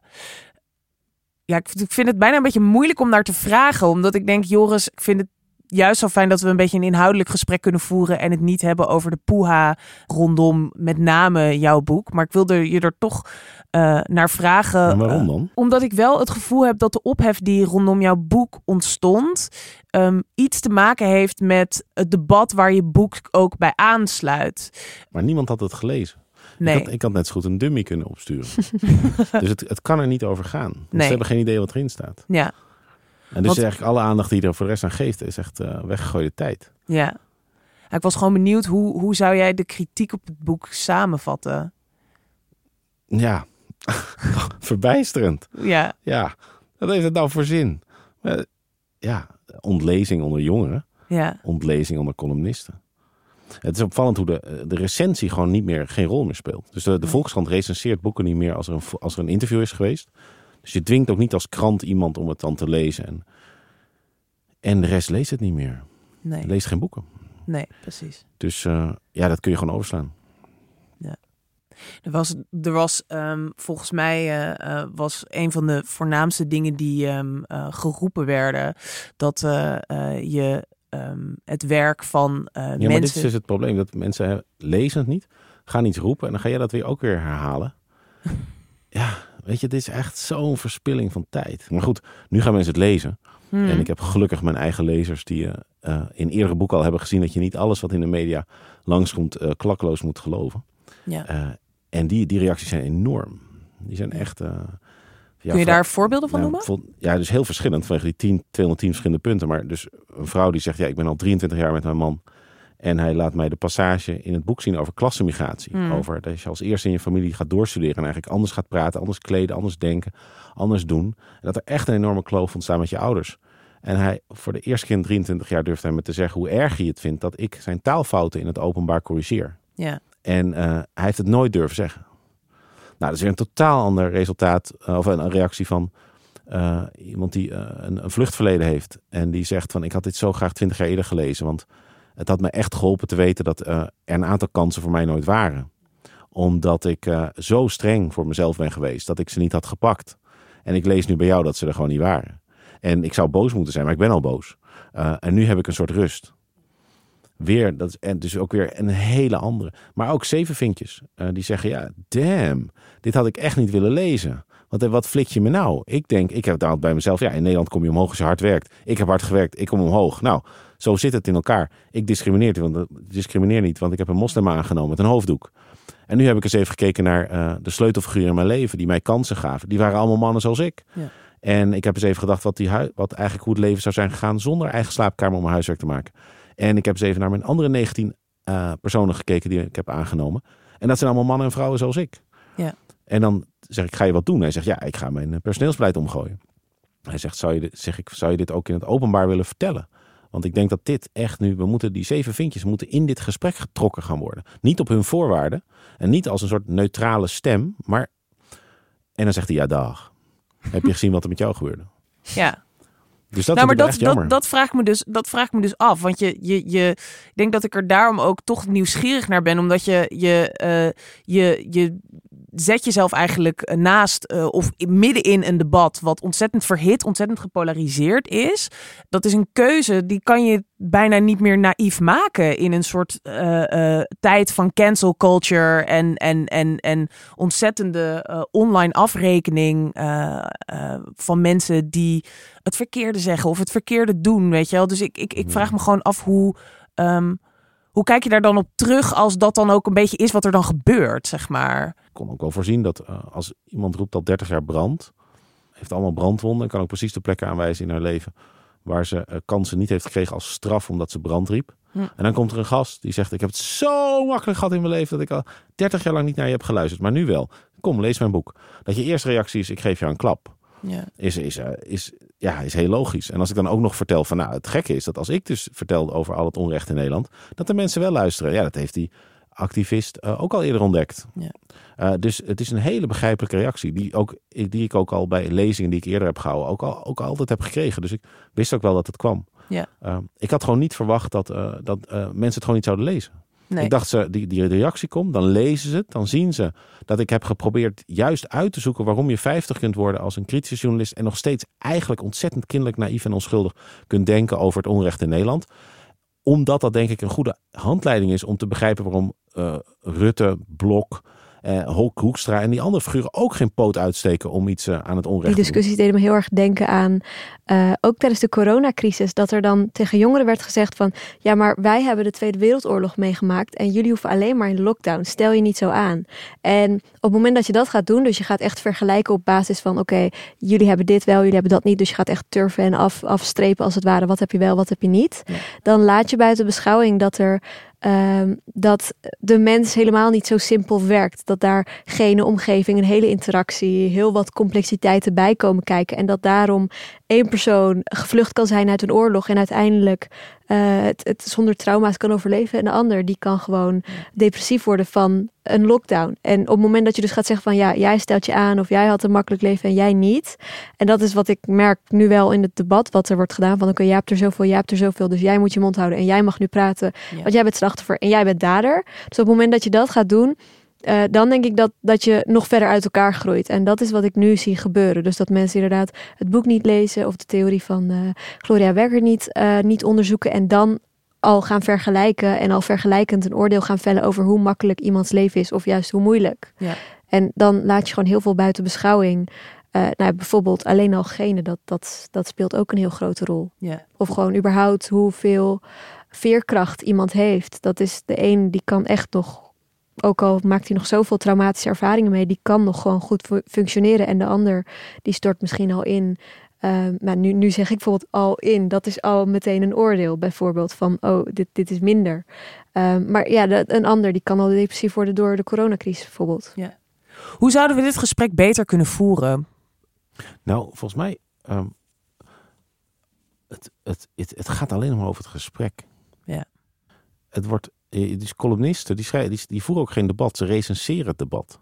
Ja, ik vind het bijna een beetje moeilijk om daar te vragen. Omdat ik denk, Joris, ik vind het juist zo fijn dat we een beetje een inhoudelijk gesprek kunnen voeren en het niet hebben over de poeha rondom met name jouw boek. Maar ik wilde je er toch uh, naar vragen. En waarom dan? Uh, omdat ik wel het gevoel heb dat de ophef die rondom jouw boek ontstond, um, iets te maken heeft met het debat waar je boek ook bij aansluit. Maar niemand had het gelezen. Nee. Ik, had, ik had net zo goed een dummy kunnen opsturen. dus het, het kan er niet over gaan. Nee. Ze hebben geen idee wat erin staat. Ja. En dus Want, eigenlijk alle aandacht die er voor de rest aan geeft, is echt uh, weggegooide tijd. Ja. Ik was gewoon benieuwd, hoe, hoe zou jij de kritiek op het boek samenvatten? Ja, verbijsterend. Ja. Ja, wat heeft het nou voor zin? Uh, ja, ontlezing onder jongeren. Ja. Ontlezing onder columnisten. Het is opvallend hoe de, de recensie gewoon niet meer, geen rol meer speelt. Dus de, de Volkskrant recenseert boeken niet meer als er, een, als er een interview is geweest. Dus je dwingt ook niet als krant iemand om het dan te lezen. En, en de rest leest het niet meer. Nee. Leest geen boeken. Nee, precies. Dus uh, ja, dat kun je gewoon overslaan. Ja. Er was, er was um, volgens mij uh, uh, was een van de voornaamste dingen die um, geroepen werden dat je um, het werk van ja, mensen. Maar dit is dus het probleem dat mensen lezen het niet, gaan iets roepen en dan ga je dat weer ook weer herhalen. ja, Weet je, dit is echt zo'n verspilling van tijd. Maar goed, nu gaan mensen het lezen. Hmm. En ik heb gelukkig mijn eigen lezers die uh, in eerdere boeken al hebben gezien dat je niet alles wat in de media langskomt uh, klakkeloos moet geloven. Ja. Uh, en die, die reacties zijn enorm. Die zijn echt. Ja, Kun je daar voorbeelden van nou, noemen? Ja, dus heel verschillend vanwege die 10, 210 verschillende punten. Maar dus een vrouw die zegt: Ja, ik ben al 23 jaar met mijn man. En hij laat mij de passage in het boek zien over klassenmigratie. Hmm. Over dat je als eerste in je familie gaat doorstuderen en eigenlijk anders gaat praten, anders kleden, anders denken, anders doen. En dat er echt een enorme kloof ontstaat met je ouders. En hij, voor de eerste keer in 23 jaar durft hij me te zeggen hoe erg hij het vindt dat ik zijn taalfouten in het openbaar corrigeer. Ja. En uh, hij heeft het nooit durven zeggen. Nou, dat is weer een totaal ander resultaat, uh, of een, een, reactie van uh, iemand die een, een vluchtverleden heeft. En die zegt van ik had dit zo graag 20 jaar eerder gelezen, want het had me echt geholpen te weten dat uh, er een aantal kansen voor mij nooit waren. Omdat ik uh, zo streng voor mezelf ben geweest dat ik ze niet had gepakt. En ik lees nu bij jou dat ze er gewoon niet waren. En ik zou boos moeten zijn, maar ik ben al boos. Uh, en nu heb ik een soort rust. Weer, dat is en dus ook weer een hele andere. Maar ook zeven vinkjes. die zeggen, ja, damn, dit had ik echt niet willen lezen. Want wat flik je me nou? Ik denk, ik heb het bij mezelf. Ja, in Nederland kom je omhoog als je hard werkt. Ik heb hard gewerkt, ik kom omhoog. Nou, zo zit het in elkaar. Ik discrimineer, want, discrimineer niet, want ik heb een moslim aangenomen met een hoofddoek. En nu heb ik eens even gekeken naar uh, de sleutelfiguren in mijn leven die mij kansen gaven. Die waren allemaal mannen zoals ik. Ja. En ik heb eens even gedacht wat, die wat eigenlijk hoe het leven zou zijn gegaan zonder eigen slaapkamer om mijn huiswerk te maken. En ik heb eens even naar mijn andere 19 uh, personen gekeken die ik heb aangenomen. En dat zijn allemaal mannen en vrouwen zoals ik. Ja. En dan zeg ik, ga je wat doen? Hij zegt, ja, ik ga mijn personeelsbeleid omgooien. Hij zegt, zou je, dit, zeg ik, zou je dit ook in het openbaar willen vertellen? Want ik denk dat dit echt nu, we moeten die zeven vinkjes moeten in dit gesprek getrokken gaan worden. Niet op hun voorwaarden en niet als een soort neutrale stem, maar. En dan zegt hij, ja, dag. Heb je gezien wat er met jou gebeurde? Ja. Dus dat nou, maar dat, dat, dat, vraagt me dus, dat vraagt me dus af. Want je, je, je, ik denk dat ik er daarom ook toch nieuwsgierig naar ben. Omdat je, je, uh, je, je zet jezelf eigenlijk naast uh, of midden in een debat wat ontzettend verhit, ontzettend gepolariseerd is. Dat is een keuze die kan je bijna niet meer naïef maken in een soort uh, uh, tijd van cancel culture en, en, en, en ontzettende online afrekening van mensen die het verkeerde zeggen of het verkeerde doen, weet je wel. Dus ik, ik, ik vraag me gewoon af hoe. Um, Hoe kijk je daar dan op terug als dat dan ook een beetje is wat er dan gebeurt, zeg maar? Ik kon ook wel voorzien dat uh, als iemand roept al 30 jaar brand, heeft allemaal brandwonden, kan ook precies de plekken aanwijzen in haar leven waar ze uh, kansen niet heeft gekregen als straf omdat ze brand riep. Hm. En dan komt er een gast die zegt: Ik heb het zo makkelijk gehad in mijn leven dat ik al 30 jaar lang niet naar je heb geluisterd, maar nu wel. Kom, lees mijn boek. Dat je eerste reactie is: Ik geef jou een klap. Ja. Is, is, uh, is, ja, is heel logisch. En als ik dan ook nog vertel van, nou, het gekke is dat als ik dus vertel over al het onrecht in Nederland, dat de mensen wel luisteren. Ja, dat heeft die activist uh, ook al eerder ontdekt. Ja. Uh, dus het is een hele begrijpelijke reactie, die, ook, die ik ook al bij lezingen die ik eerder heb gehouden, ook, al, ook altijd heb gekregen. Dus ik wist ook wel dat het kwam. Ja. Uh, ik had gewoon niet verwacht dat, dat mensen het gewoon niet zouden lezen. Nee. Ik dacht, ze, die, die reactie komt, dan lezen ze het, dan zien ze dat ik heb geprobeerd juist uit te zoeken waarom je 50 kunt worden als een kritische journalist en nog steeds eigenlijk ontzettend kinderlijk, naïef en onschuldig kunt denken over het onrecht in Nederland. Omdat dat denk ik een goede handleiding is om te begrijpen waarom uh, Rutte, Blok, uh, Hulk Hoekstra en die andere figuren ook geen poot uitsteken om iets uh, aan het onrecht Die discussies deden me heel erg denken aan, uh, ook tijdens de coronacrisis, dat er dan tegen jongeren werd gezegd van, ja maar wij hebben de Tweede Wereldoorlog meegemaakt en jullie hoeven alleen maar in de lockdown, stel je niet zo aan. En op het moment dat je dat gaat doen, dus je gaat echt vergelijken op basis van, oké, jullie hebben dit wel, jullie hebben dat niet, dus je gaat echt turven en af, afstrepen als het ware, wat heb je wel, wat heb je niet. Dan laat je buiten beschouwing dat er Um, dat de mens helemaal niet zo simpel werkt. Dat daar gene omgeving, een hele interactie, heel wat complexiteiten bij komen kijken. En dat daarom één persoon gevlucht kan zijn uit een oorlog en uiteindelijk uh, het, het, zonder trauma's kan overleven. En de ander die kan gewoon depressief worden van een lockdown. En op het moment dat je dus gaat zeggen van ja, jij stelt je aan of jij had een makkelijk leven en jij niet. En dat is wat ik merk nu wel in het debat wat er wordt gedaan. Van oké, jij hebt er zoveel, jij hebt er zoveel. Dus jij moet je mond houden en jij mag nu praten. Want jij bent slachtoffer en jij bent dader. Dus op het moment dat je dat gaat doen, uh, dan denk ik dat, dat je nog verder uit elkaar groeit. En dat is wat ik nu zie gebeuren. Dus dat mensen inderdaad het boek niet lezen of de theorie van uh, Gloria Wekker niet, uh, niet onderzoeken. En dan al gaan vergelijken en al vergelijkend een oordeel gaan vellen over hoe makkelijk iemands leven is of juist hoe moeilijk. Ja. En dan laat je gewoon heel veel buiten beschouwing. nou, bijvoorbeeld alleen al gene, dat, dat, dat speelt ook een heel grote rol. Ja. Of gewoon überhaupt hoeveel veerkracht iemand heeft. Dat is de een die kan echt nog ook al maakt hij nog zoveel traumatische ervaringen mee, die kan nog gewoon goed functioneren. En de ander, die stort misschien al in. Uh, maar nu, nu zeg ik bijvoorbeeld al in, dat is al meteen een oordeel, bijvoorbeeld van, oh, dit, dit is minder. Uh, maar ja, de, een ander, die kan al depressief worden door de coronacrisis bijvoorbeeld. Ja. Hoe zouden we dit gesprek beter kunnen voeren? Nou, volgens mij, um, het, het, het, het gaat alleen maar over het gesprek. Ja. Het wordt dus columnisten, die, schrijven, die, die voeren ook geen debat. Ze recenseren het debat.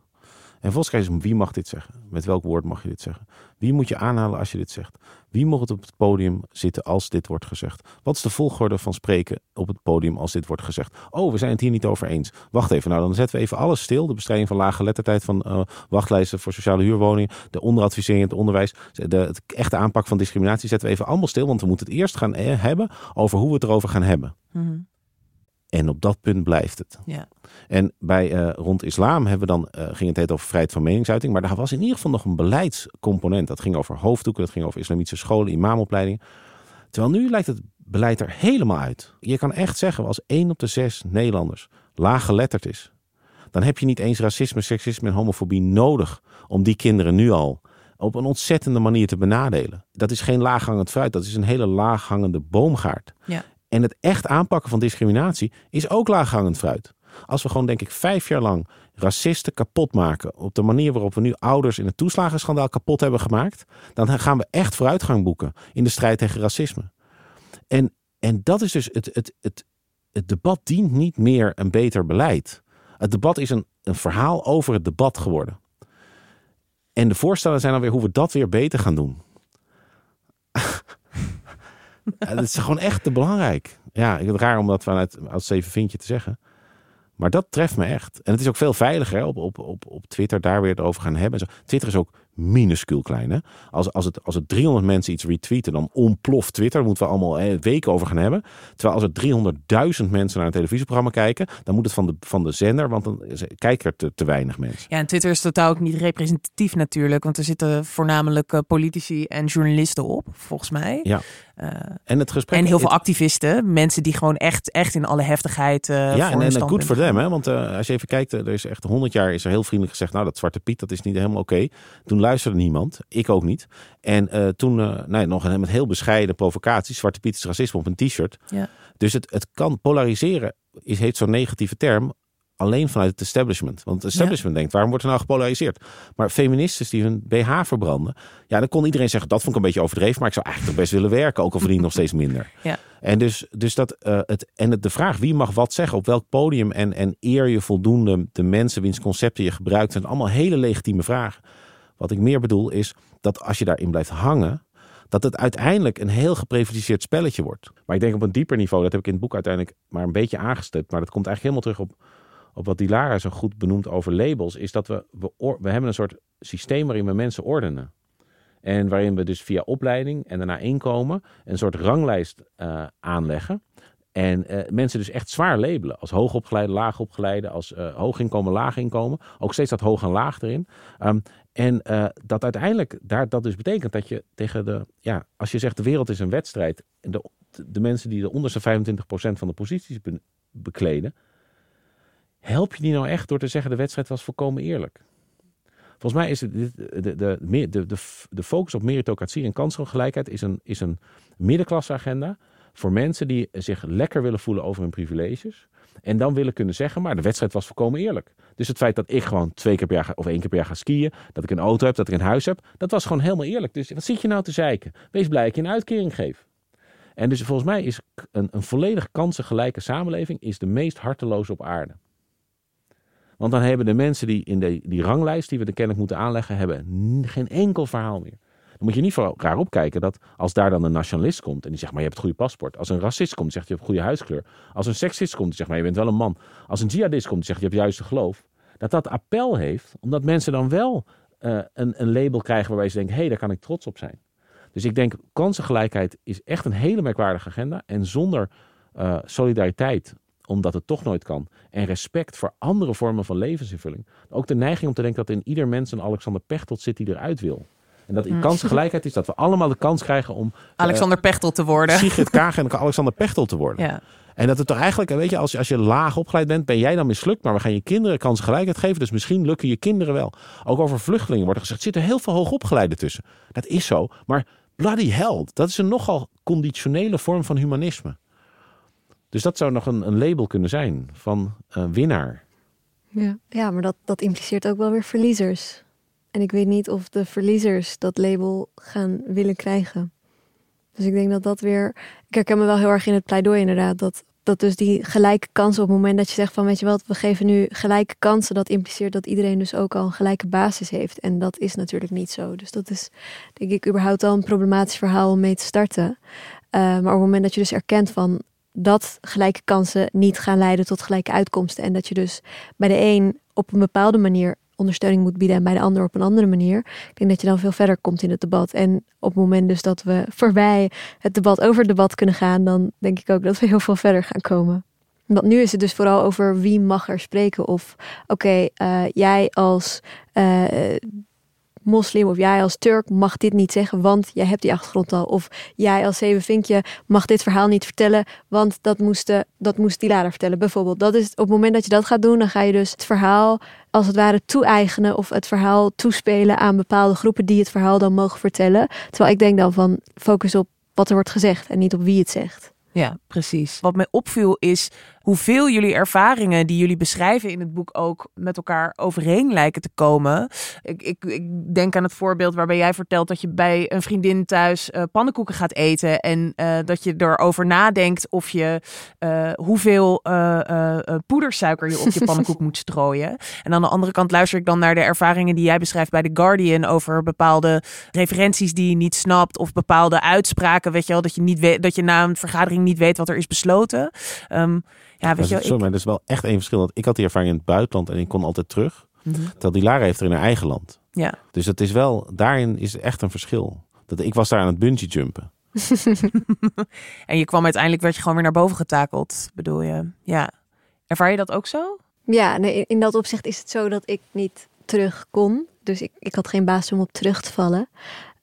En volgens is wie mag dit zeggen? Met welk woord mag je dit zeggen? Wie moet je aanhalen als je dit zegt? Wie moet op het podium zitten als dit wordt gezegd? Wat is de volgorde van spreken op het podium als dit wordt gezegd? Oh, we zijn het hier niet over eens. Wacht even, nou dan zetten we even alles stil. De bestrijding van lage lettertijd, van uh, wachtlijsten voor sociale huurwoningen, de onderadvisering, het onderwijs, de, het echte aanpak van discriminatie zetten we even allemaal stil. Want we moeten het eerst gaan eh, hebben over hoe we het erover gaan hebben. Mm en op dat punt blijft het. Ja. En bij uh, rond islam hebben we dan, uh, ging het heet over vrijheid van meningsuiting. Maar daar was in ieder geval nog een beleidscomponent. Dat ging over hoofddoeken, dat ging over islamitische scholen, imamopleidingen. Terwijl nu lijkt het beleid er helemaal uit. Je kan echt zeggen, als één op de zes Nederlanders laaggeletterd is. Dan heb je niet eens racisme, seksisme en homofobie nodig om die kinderen nu al op een ontzettende manier te benadelen. Dat is geen laaghangend fruit, dat is een hele laaghangende boomgaard. Ja. En het echt aanpakken van discriminatie is ook laaghangend fruit. Als we gewoon, denk ik, vijf jaar lang racisten kapot maken. op de manier waarop we nu ouders in het toeslagenschandaal kapot hebben gemaakt. dan gaan we echt vooruitgang boeken in de strijd tegen racisme. En, en dat is dus het, het, het, het debat dient niet meer een beter beleid. Het debat is een, een verhaal over het debat geworden. En de voorstellen zijn dan weer hoe we dat weer beter gaan doen. Het is gewoon echt te belangrijk. Ja, ik vind het raar om dat vanuit als zeven vindje te zeggen. Maar dat treft me echt. En het is ook veel veiliger op, op, op, op Twitter daar weer over gaan hebben. Twitter is ook minuscuul klein. Hè? Als, als, het, als het 300 mensen iets retweeten, dan ontploft Twitter. Daar moeten we allemaal eh, weken over gaan hebben. Terwijl als er 300.000 mensen naar een televisieprogramma kijken, dan moet het van de, van de zender, want dan kijken er te, te weinig mensen. Ja, en Twitter is totaal ook niet representatief natuurlijk, want er zitten voornamelijk uh, politici en journalisten op, volgens mij. Ja. Uh, en, het gesprek, en heel veel activisten, mensen die gewoon echt, echt in alle heftigheid. Uh, ja, en, en goed voor them, hè? want uh, als je even kijkt, er is echt 100 jaar is er heel vriendelijk gezegd: Nou, dat Zwarte Piet, dat is niet helemaal oké. Okay. Toen luisterde niemand, ik ook niet. En toen, nee, nog met heel bescheiden provocaties: Zwarte Piet is racisme op een t-shirt. Ja. Dus het, het kan polariseren, is, heet zo'n negatieve term alleen vanuit het establishment. Want het establishment denkt, waarom wordt er nou gepolariseerd? Maar feministen die hun BH verbranden, ja, dan kon iedereen zeggen, dat vond ik een beetje overdreven, maar ik zou eigenlijk toch best willen werken, ook al verdien ik nog steeds minder. Ja. En dus, dus dat, uh, het, en het, de vraag wie mag wat zeggen, op welk podium en, en eer je voldoende de mensen wiens concepten je gebruikt, zijn allemaal hele legitieme vragen. Wat ik meer bedoel is dat als je daarin blijft hangen, dat het uiteindelijk een heel geprivilegeerd spelletje wordt. Maar ik denk op een dieper niveau, dat heb ik in het boek uiteindelijk maar een beetje aangestipt, maar dat komt eigenlijk helemaal terug op op wat Dilara zo goed benoemt over labels, is dat we, we, hebben een soort systeem waarin we mensen ordenen. En waarin we dus via opleiding en daarna inkomen een soort ranglijst uh, aanleggen. En uh, mensen dus echt zwaar labelen. Als hoogopgeleide, laagopgeleide, als uh, hoog inkomen, laag inkomen. Ook steeds dat hoog en laag erin. Um, en dat uiteindelijk daar, dat dus betekent dat je tegen de. Ja, als je zegt de wereld is een wedstrijd. De, de mensen die de onderste 25% van de posities be, bekleden help je die nou echt door te zeggen de wedstrijd was volkomen eerlijk? Volgens mij is de, de, de, de focus op meritocratie en kansengelijkheid is een, is een middenklasseagenda voor mensen die zich lekker willen voelen over hun privileges. En dan willen kunnen zeggen, maar de wedstrijd was volkomen eerlijk. Dus het feit dat ik gewoon twee keer per jaar of één keer per jaar ga skiën, dat ik een auto heb, dat ik een huis heb, dat was gewoon helemaal eerlijk. Dus wat zit je nou te zeiken? Wees blij dat je een uitkering geeft. En dus volgens mij is een, een volledig kansengelijke samenleving is de meest harteloze op aarde. Want dan hebben de mensen die in de, die ranglijst die we de kennelijk moeten aanleggen, hebben geen enkel verhaal meer. Dan moet je niet voor elkaar opkijken dat als daar dan een nationalist komt en die zegt maar je hebt het goede paspoort. Als een racist komt, zegt je hebt goede huidskleur. Als een seksist komt, die zegt maar je bent wel een man. Als een jihadist komt, zegt je hebt juist geloof. Dat dat appel heeft, omdat mensen dan wel uh, een, een label krijgen waarbij ze denken hé, hey, daar kan ik trots op zijn. Dus ik denk kansengelijkheid is echt een hele merkwaardige agenda. En zonder uh, solidariteit omdat het toch nooit kan. En respect voor andere vormen van levensinvulling. Ook de neiging om te denken dat in ieder mens een Alexander Pechtold zit die eruit wil. En dat in hmm. kansgelijkheid is dat we allemaal de kans krijgen om... Alexander uh, Pechtold te worden. Sigrid Kaag en Alexander Pechtold te worden. Ja. En dat het toch eigenlijk, weet je, als, als je laag opgeleid bent, ben jij dan mislukt. Maar we gaan je kinderen kansgelijkheid geven. Dus misschien lukken je kinderen wel. Ook over vluchtelingen wordt er gezegd, zitten heel veel hoogopgeleiden tussen. Dat is zo. Maar bloody hell, dat is een nogal conditionele vorm van humanisme. Dus dat zou nog een, een label kunnen zijn van uh, winnaar. Ja, ja maar dat, dat impliceert ook wel weer verliezers. En ik weet niet of de verliezers dat label gaan willen krijgen. Dus ik denk dat dat weer. Ik herken me wel heel erg in het pleidooi, inderdaad. Dat, dat dus die gelijke kansen op het moment dat je zegt van weet je wat, we geven nu gelijke kansen, dat impliceert dat iedereen dus ook al een gelijke basis heeft. En dat is natuurlijk niet zo. Dus dat is denk ik überhaupt al een problematisch verhaal om mee te starten. Uh, maar op het moment dat je dus erkent van dat gelijke kansen niet gaan leiden tot gelijke uitkomsten. En dat je dus bij de een op een bepaalde manier ondersteuning moet bieden en bij de ander op een andere manier. Ik denk dat je dan veel verder komt in het debat. En op het moment dus dat we voorbij het debat over het debat kunnen gaan, dan denk ik ook dat we heel veel verder gaan komen. Want nu is het dus vooral over wie mag er spreken. Of oké, uh, jij als uh, moslim of jij als Turk mag dit niet zeggen, want jij hebt die achtergrond al. Of jij als zevenvinkje mag dit verhaal niet vertellen, want dat moest, dat moest die lader vertellen. Bijvoorbeeld, dat is op het moment dat je dat gaat doen, dan ga je dus het verhaal als het ware toe-eigenen of het verhaal toespelen aan bepaalde groepen die het verhaal dan mogen vertellen. Terwijl ik denk dan van focus op wat er wordt gezegd en niet op wie het zegt. Ja, precies. Wat mij opviel is hoeveel jullie ervaringen die jullie beschrijven in het boek ook met elkaar overeen lijken te komen. Ik, ik, ik denk aan het voorbeeld waarbij jij vertelt dat je bij een vriendin thuis uh, pannenkoeken gaat eten en uh, dat je erover nadenkt of je uh, hoeveel poedersuiker je op je pannenkoek moet strooien. En aan de andere kant luister ik dan naar de ervaringen die jij beschrijft bij The Guardian over bepaalde referenties die je niet snapt of bepaalde uitspraken, weet je wel, dat je niet weet dat je na een vergadering niet weet wat er is besloten. Um, ja, weet je, zo, is wel echt één verschil. Want ik had die ervaring in het buitenland en ik kon altijd terug. Mm -hmm. Terwijl die Lara heeft er in haar eigen land. Ja. Dus het is wel, daarin is echt een verschil. Dat, ik was daar aan het bungee jumpen. en je kwam uiteindelijk, werd je gewoon weer naar boven getakeld, bedoel je? Ja. Ervaar je dat ook zo? Ja, nee, in dat opzicht is het zo dat ik niet terug kon. Dus ik, ik had geen basis om op terug te vallen.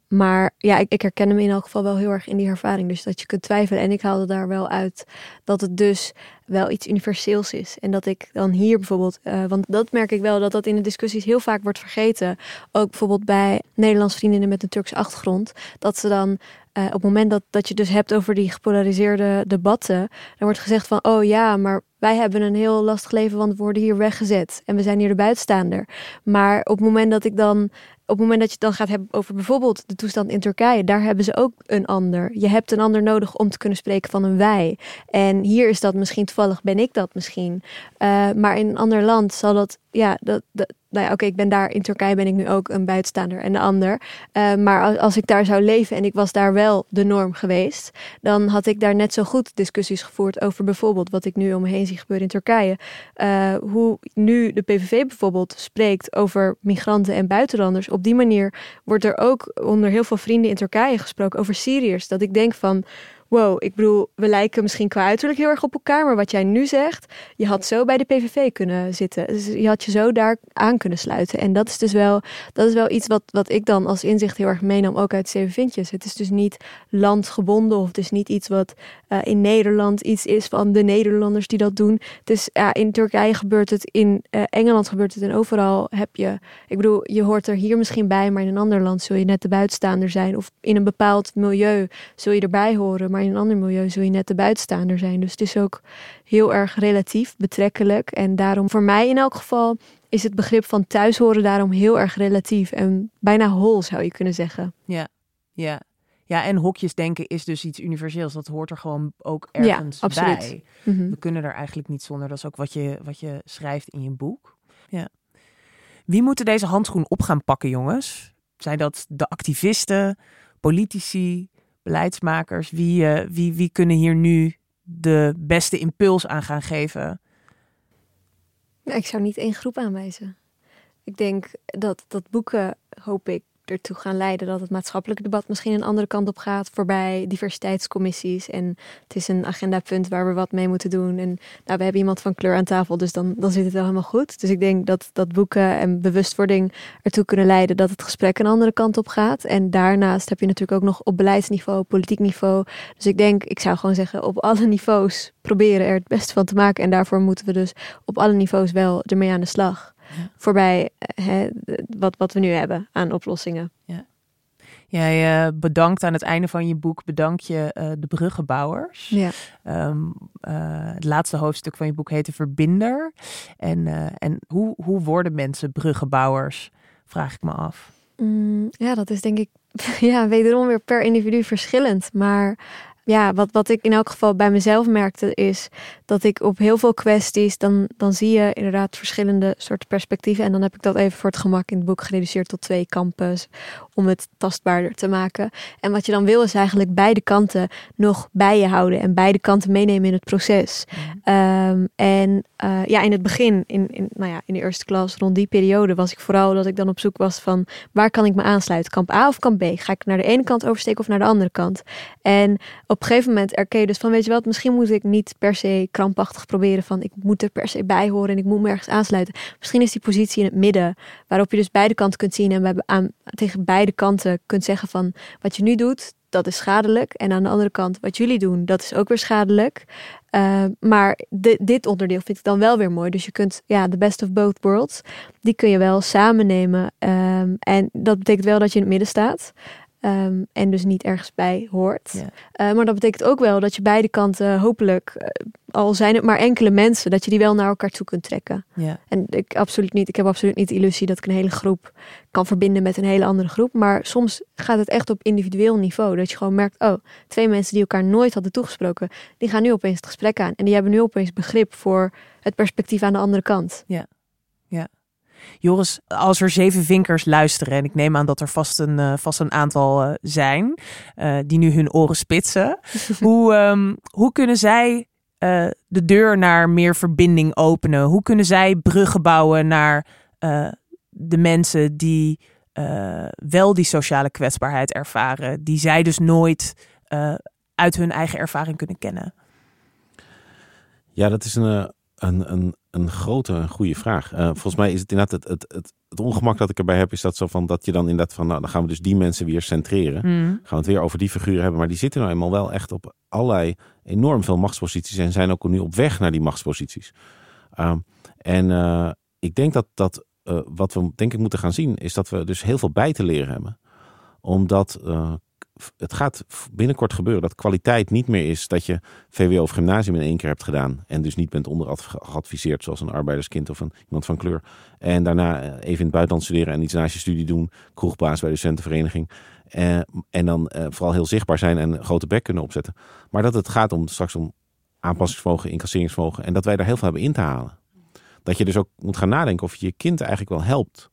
Maar ja, ik, ik herken hem in elk geval wel heel erg in die ervaring. Dus dat je kunt twijfelen. En ik haalde daar wel uit dat het dus wel iets universeels is. En dat ik dan hier bijvoorbeeld, uh, want dat merk ik wel, dat dat in de discussies heel vaak wordt vergeten. Ook bijvoorbeeld bij Nederlands vriendinnen met een Turkse achtergrond. Dat ze dan uh, op het moment dat, dat je dus hebt over die gepolariseerde debatten, dan wordt gezegd van, oh ja, maar wij hebben een heel lastig leven, want we worden hier weggezet en we zijn hier de buitenstaander. Maar op het moment dat ik dan op het moment dat je het dan gaat hebben over bijvoorbeeld de toestand in Turkije, daar hebben ze ook een ander. Je hebt een ander nodig om te kunnen spreken van een wij. En hier is dat misschien toevallig, ben ik dat misschien. Uh, maar in een ander land zal dat, ja, dat, dat nou ja, oké, ik ben daar in Turkije ben ik nu ook een buitenstaander en de ander. Uh, maar als, ik daar zou leven en ik was daar wel de norm geweest, dan had ik daar net zo goed discussies gevoerd over bijvoorbeeld wat ik nu om me heen zie gebeuren in Turkije. Uh, hoe nu de PVV bijvoorbeeld spreekt over migranten en buitenlanders. Op die manier wordt er ook onder heel veel vrienden in Turkije gesproken over Syriërs. Dat ik denk van wow, ik bedoel, we lijken misschien qua uiterlijk heel erg op elkaar, maar wat jij nu zegt, je had zo bij de PVV kunnen zitten. Dus je had je zo daar aan kunnen sluiten. En dat is dus wel, dat is wel iets wat, wat ik dan als inzicht heel erg meenam, ook uit Zeven Vintjes. Het is dus niet landgebonden of het is niet iets wat uh, in Nederland iets is van de Nederlanders die dat doen. Het is, ja, in Turkije gebeurt het, in uh, Engeland gebeurt het en overal heb je, ik bedoel, je hoort er hier misschien bij, maar in een ander land zul je net de buitenstaander zijn. Of in een bepaald milieu zul je erbij horen. Maar maar in een ander milieu zul je net de buitenstaander zijn. Dus het is ook heel erg relatief, betrekkelijk. En daarom, voor mij in elk geval, is het begrip van thuis horen daarom heel erg relatief. En bijna hol zou je kunnen zeggen. Ja, ja. Ja, en hokjes denken is dus iets universeels. Dat hoort er gewoon ook ergens ja, absoluut. bij. Mhm. We kunnen er eigenlijk niet zonder. Dat is ook wat je, wat je schrijft in je boek. Ja. Wie moeten deze handschoen op gaan pakken, jongens? Zijn dat de activisten, politici, beleidsmakers, wie, uh, wie, wie kunnen hier nu de beste impuls aan gaan geven? ik zou niet één groep aanwijzen. Ik denk dat, dat boeken, hoop ik, ertoe gaan leiden dat het maatschappelijke debat misschien een andere kant op gaat, voorbij diversiteitscommissies. En het is een agendapunt waar we wat mee moeten doen. En nou, we hebben iemand van kleur aan tafel, dus dan, dan zit het wel helemaal goed. Dus ik denk dat, dat boeken en bewustwording ertoe kunnen leiden dat het gesprek een andere kant op gaat. En daarnaast heb je natuurlijk ook nog op beleidsniveau, politiek niveau. Dus ik denk, ik zou gewoon zeggen, op alle niveaus proberen er het beste van te maken. En daarvoor moeten we dus op alle niveaus wel ermee aan de slag voorbij eh, hè, wat, wat we nu hebben aan oplossingen. Ja. Jij uh, bedankt aan het einde van je boek, bedank je uh, de bruggenbouwers. Ja. Um, uh, het laatste hoofdstuk van je boek heette Verbinder. En, en hoe, hoe worden mensen bruggenbouwers, vraag ik me af. Mm, ja, dat is denk ik ja, wederom weer per individu verschillend. Maar ja, wat, wat ik in elk geval bij mezelf merkte is dat ik op heel veel kwesties, dan, dan zie je inderdaad verschillende soorten perspectieven. En dan heb ik dat even voor het gemak in het boek gereduceerd tot twee kampen om het tastbaarder te maken. En wat je dan wil is eigenlijk beide kanten nog bij je houden en beide kanten meenemen in het proces. Um, en uh, ja, in het begin, in, in, nou ja, in de eerste klas, rond die periode, was ik vooral dat ik dan op zoek was van waar kan ik me aansluiten? Kamp A of kamp B? Ga ik naar de ene kant oversteken of naar de andere kant? En op een gegeven moment erkeer je dus van, weet je wat, misschien moet ik niet per se krampachtig proberen van ik moet er per se bij horen en ik moet me ergens aansluiten. Misschien is die positie in het midden, waarop je dus beide kanten kunt zien en we hebben aan, tegen beide kanten kunt zeggen van wat je nu doet, dat is schadelijk. En aan de andere kant, wat jullie doen, dat is ook weer schadelijk. Uh, maar dit onderdeel vind ik dan wel weer mooi. Dus je kunt, ja, the best of both worlds, die kun je wel samen nemen. Um, en dat betekent wel dat je in het midden staat. Um, en dus niet ergens bij hoort. Ja. Uh, maar dat betekent ook wel dat je beide kanten hopelijk, uh, al zijn het maar enkele mensen, dat je die wel naar elkaar toe kunt trekken. Ja. En ik, absoluut niet, ik heb absoluut niet de illusie dat ik een hele groep kan verbinden met een hele andere groep. Maar soms gaat het echt op individueel niveau. Dat je gewoon merkt, oh, twee mensen die elkaar nooit hadden toegesproken, die gaan nu opeens het gesprek aan. En die hebben nu opeens begrip voor het perspectief aan de andere kant. Ja, ja. Joris, als er zeven vinkers luisteren, en ik neem aan dat er vast een, uh, vast een aantal uh, zijn, uh, die nu hun oren spitsen, hoe, um, hoe kunnen zij de deur naar meer verbinding openen? Hoe kunnen zij bruggen bouwen naar de mensen die eh, wel die sociale kwetsbaarheid ervaren, die zij dus nooit eh, uit hun eigen ervaring kunnen kennen? Ja, dat is een, eh, een, een, een grote, een goede vraag. Uh, volgens mij is het inderdaad het, het, het, het, ongemak dat ik erbij heb, is dat zo van dat je dan inderdaad van, nou, dan gaan we dus die mensen weer centreren. Mm. Gaan we het weer over die figuren hebben. Maar die zitten nou eenmaal wel echt op allerlei enorm veel machtsposities en zijn ook nu op weg naar die machtsposities. Um, en uh, ik denk dat, dat uh, wat we denk ik moeten gaan zien, is dat we dus heel veel bij te leren hebben. Omdat het gaat binnenkort gebeuren dat kwaliteit niet meer is dat je VWO of gymnasium in één keer hebt gedaan. En dus niet bent ondergeadviseerd zoals een arbeiderskind of een, iemand van kleur. En daarna even in het buitenland studeren en iets naast je studie doen. Kroegbaas bij de studentenvereniging. En, en dan uh, vooral heel zichtbaar zijn en grote bek kunnen opzetten. Maar dat het gaat om straks om aanpassingsvermogen, incasseringsvermogen. En dat wij daar heel veel hebben in te halen. Dat je dus ook moet gaan nadenken of je je kind eigenlijk wel helpt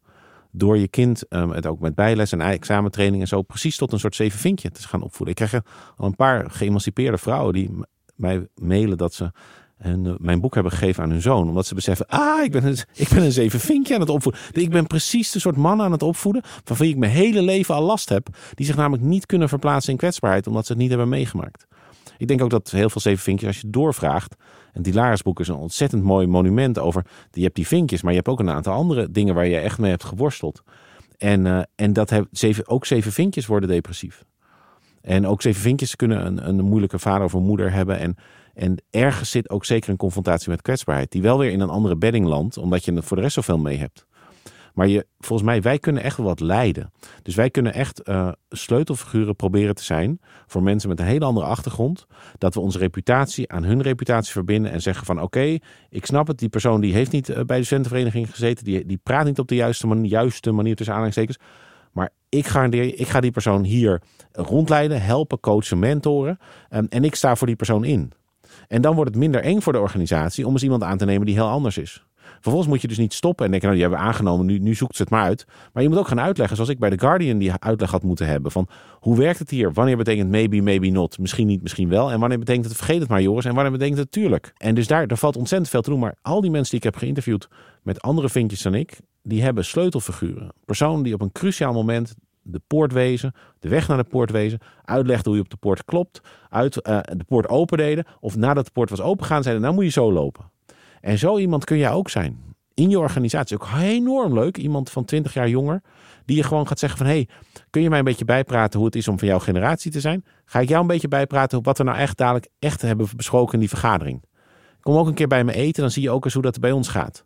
door je kind um, het ook met bijles en examentraining en zo precies tot een soort zeven vinkje te gaan opvoeden. Ik krijg al een paar geëmancipeerde vrouwen die mij mailen dat ze hun, mijn boek hebben gegeven aan hun zoon. Omdat ze beseffen, ah, ik ben een, ik ben een zeven vinkje aan het opvoeden. Ik ben precies de soort man aan het opvoeden van wie ik mijn hele leven al last heb. Die zich namelijk niet kunnen verplaatsen in kwetsbaarheid omdat ze het niet hebben meegemaakt. Ik denk ook dat heel veel zeven vinkjes, als je doorvraagt. En die Larisboek is een ontzettend mooi monument over. Je hebt die vinkjes, maar je hebt ook een aantal andere dingen waar je echt mee hebt geworsteld. En, uh, en dat heb, zeven, ook zeven vinkjes worden depressief. En ook zeven vinkjes kunnen een, een moeilijke vader of een moeder hebben. En, en ergens zit ook zeker een confrontatie met kwetsbaarheid. Die wel weer in een andere bedding landt, omdat je het voor de rest zoveel mee hebt. Maar je, volgens mij, wij kunnen echt wat leiden. Dus wij kunnen echt uh, sleutelfiguren proberen te zijn voor mensen met een hele andere achtergrond. Dat we onze reputatie aan hun reputatie verbinden en zeggen van oké, ik snap het, die persoon die heeft niet uh, bij de studentenvereniging gezeten, die, die praat niet op de juiste manier, juiste manier tussen aanhalingstekens. Maar ik garandeer, ik ga die persoon hier rondleiden, helpen, coachen, mentoren. Um, en ik sta voor die persoon in. En dan wordt het minder eng voor de organisatie om eens iemand aan te nemen die heel anders is. Vervolgens moet je dus niet stoppen en denken, nou die hebben we aangenomen, nu, nu zoekt ze het maar uit. Maar je moet ook gaan uitleggen, zoals ik bij The Guardian die uitleg had moeten hebben. Van hoe werkt het hier? Wanneer betekent maybe, maybe not? Misschien niet, misschien wel. En wanneer betekent het vergeet het maar Joris? En wanneer betekent het tuurlijk? En dus daar, daar valt ontzettend veel te doen. Maar al die mensen die ik heb geïnterviewd met andere vinkjes dan ik, die hebben sleutelfiguren. Personen die op een cruciaal moment de poort wezen, de weg naar de poort wezen, uitlegden hoe je op de poort klopt, uit, uh, de poort opendeden. Of nadat de poort was opengegaan, zeiden nou moet je zo lopen. En zo iemand kun jij ook zijn. In je organisatie. Ook enorm leuk. Iemand van 20 jaar jonger. Die je gewoon gaat zeggen van... hey, kun je mij een beetje bijpraten hoe het is om van jouw generatie te zijn? Ga ik jou een beetje bijpraten wat we nou echt dadelijk echt hebben besproken in die vergadering? Kom ook een keer bij me eten. Dan zie je ook eens hoe dat bij ons gaat.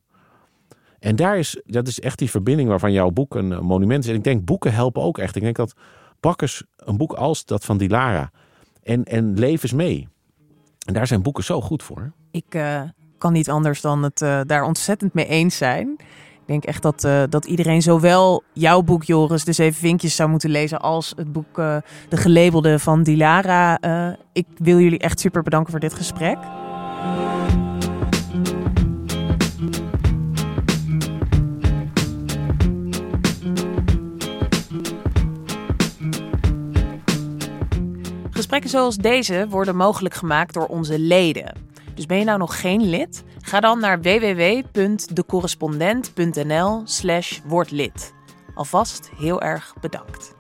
En daar is, dat is echt die verbinding waarvan jouw boek een monument is. En ik denk boeken helpen ook echt. Ik denk dat Bakkers een boek als dat van Dilara en, en Levens mee. En daar zijn boeken zo goed voor. Ik... Uh kan niet anders dan het uh, daar ontzettend mee eens zijn. Ik denk echt dat, uh, dat iedereen zowel jouw boek, Joris, de Zeven Vinkjes zou moeten lezen, als het boek uh, De Gelabelde van Dilara. ik wil jullie echt super bedanken voor dit gesprek. Gesprekken zoals deze worden mogelijk gemaakt door onze leden. Dus ben je nou nog geen lid? Ga dan naar www.decorrespondent.nl slash. Alvast heel erg bedankt.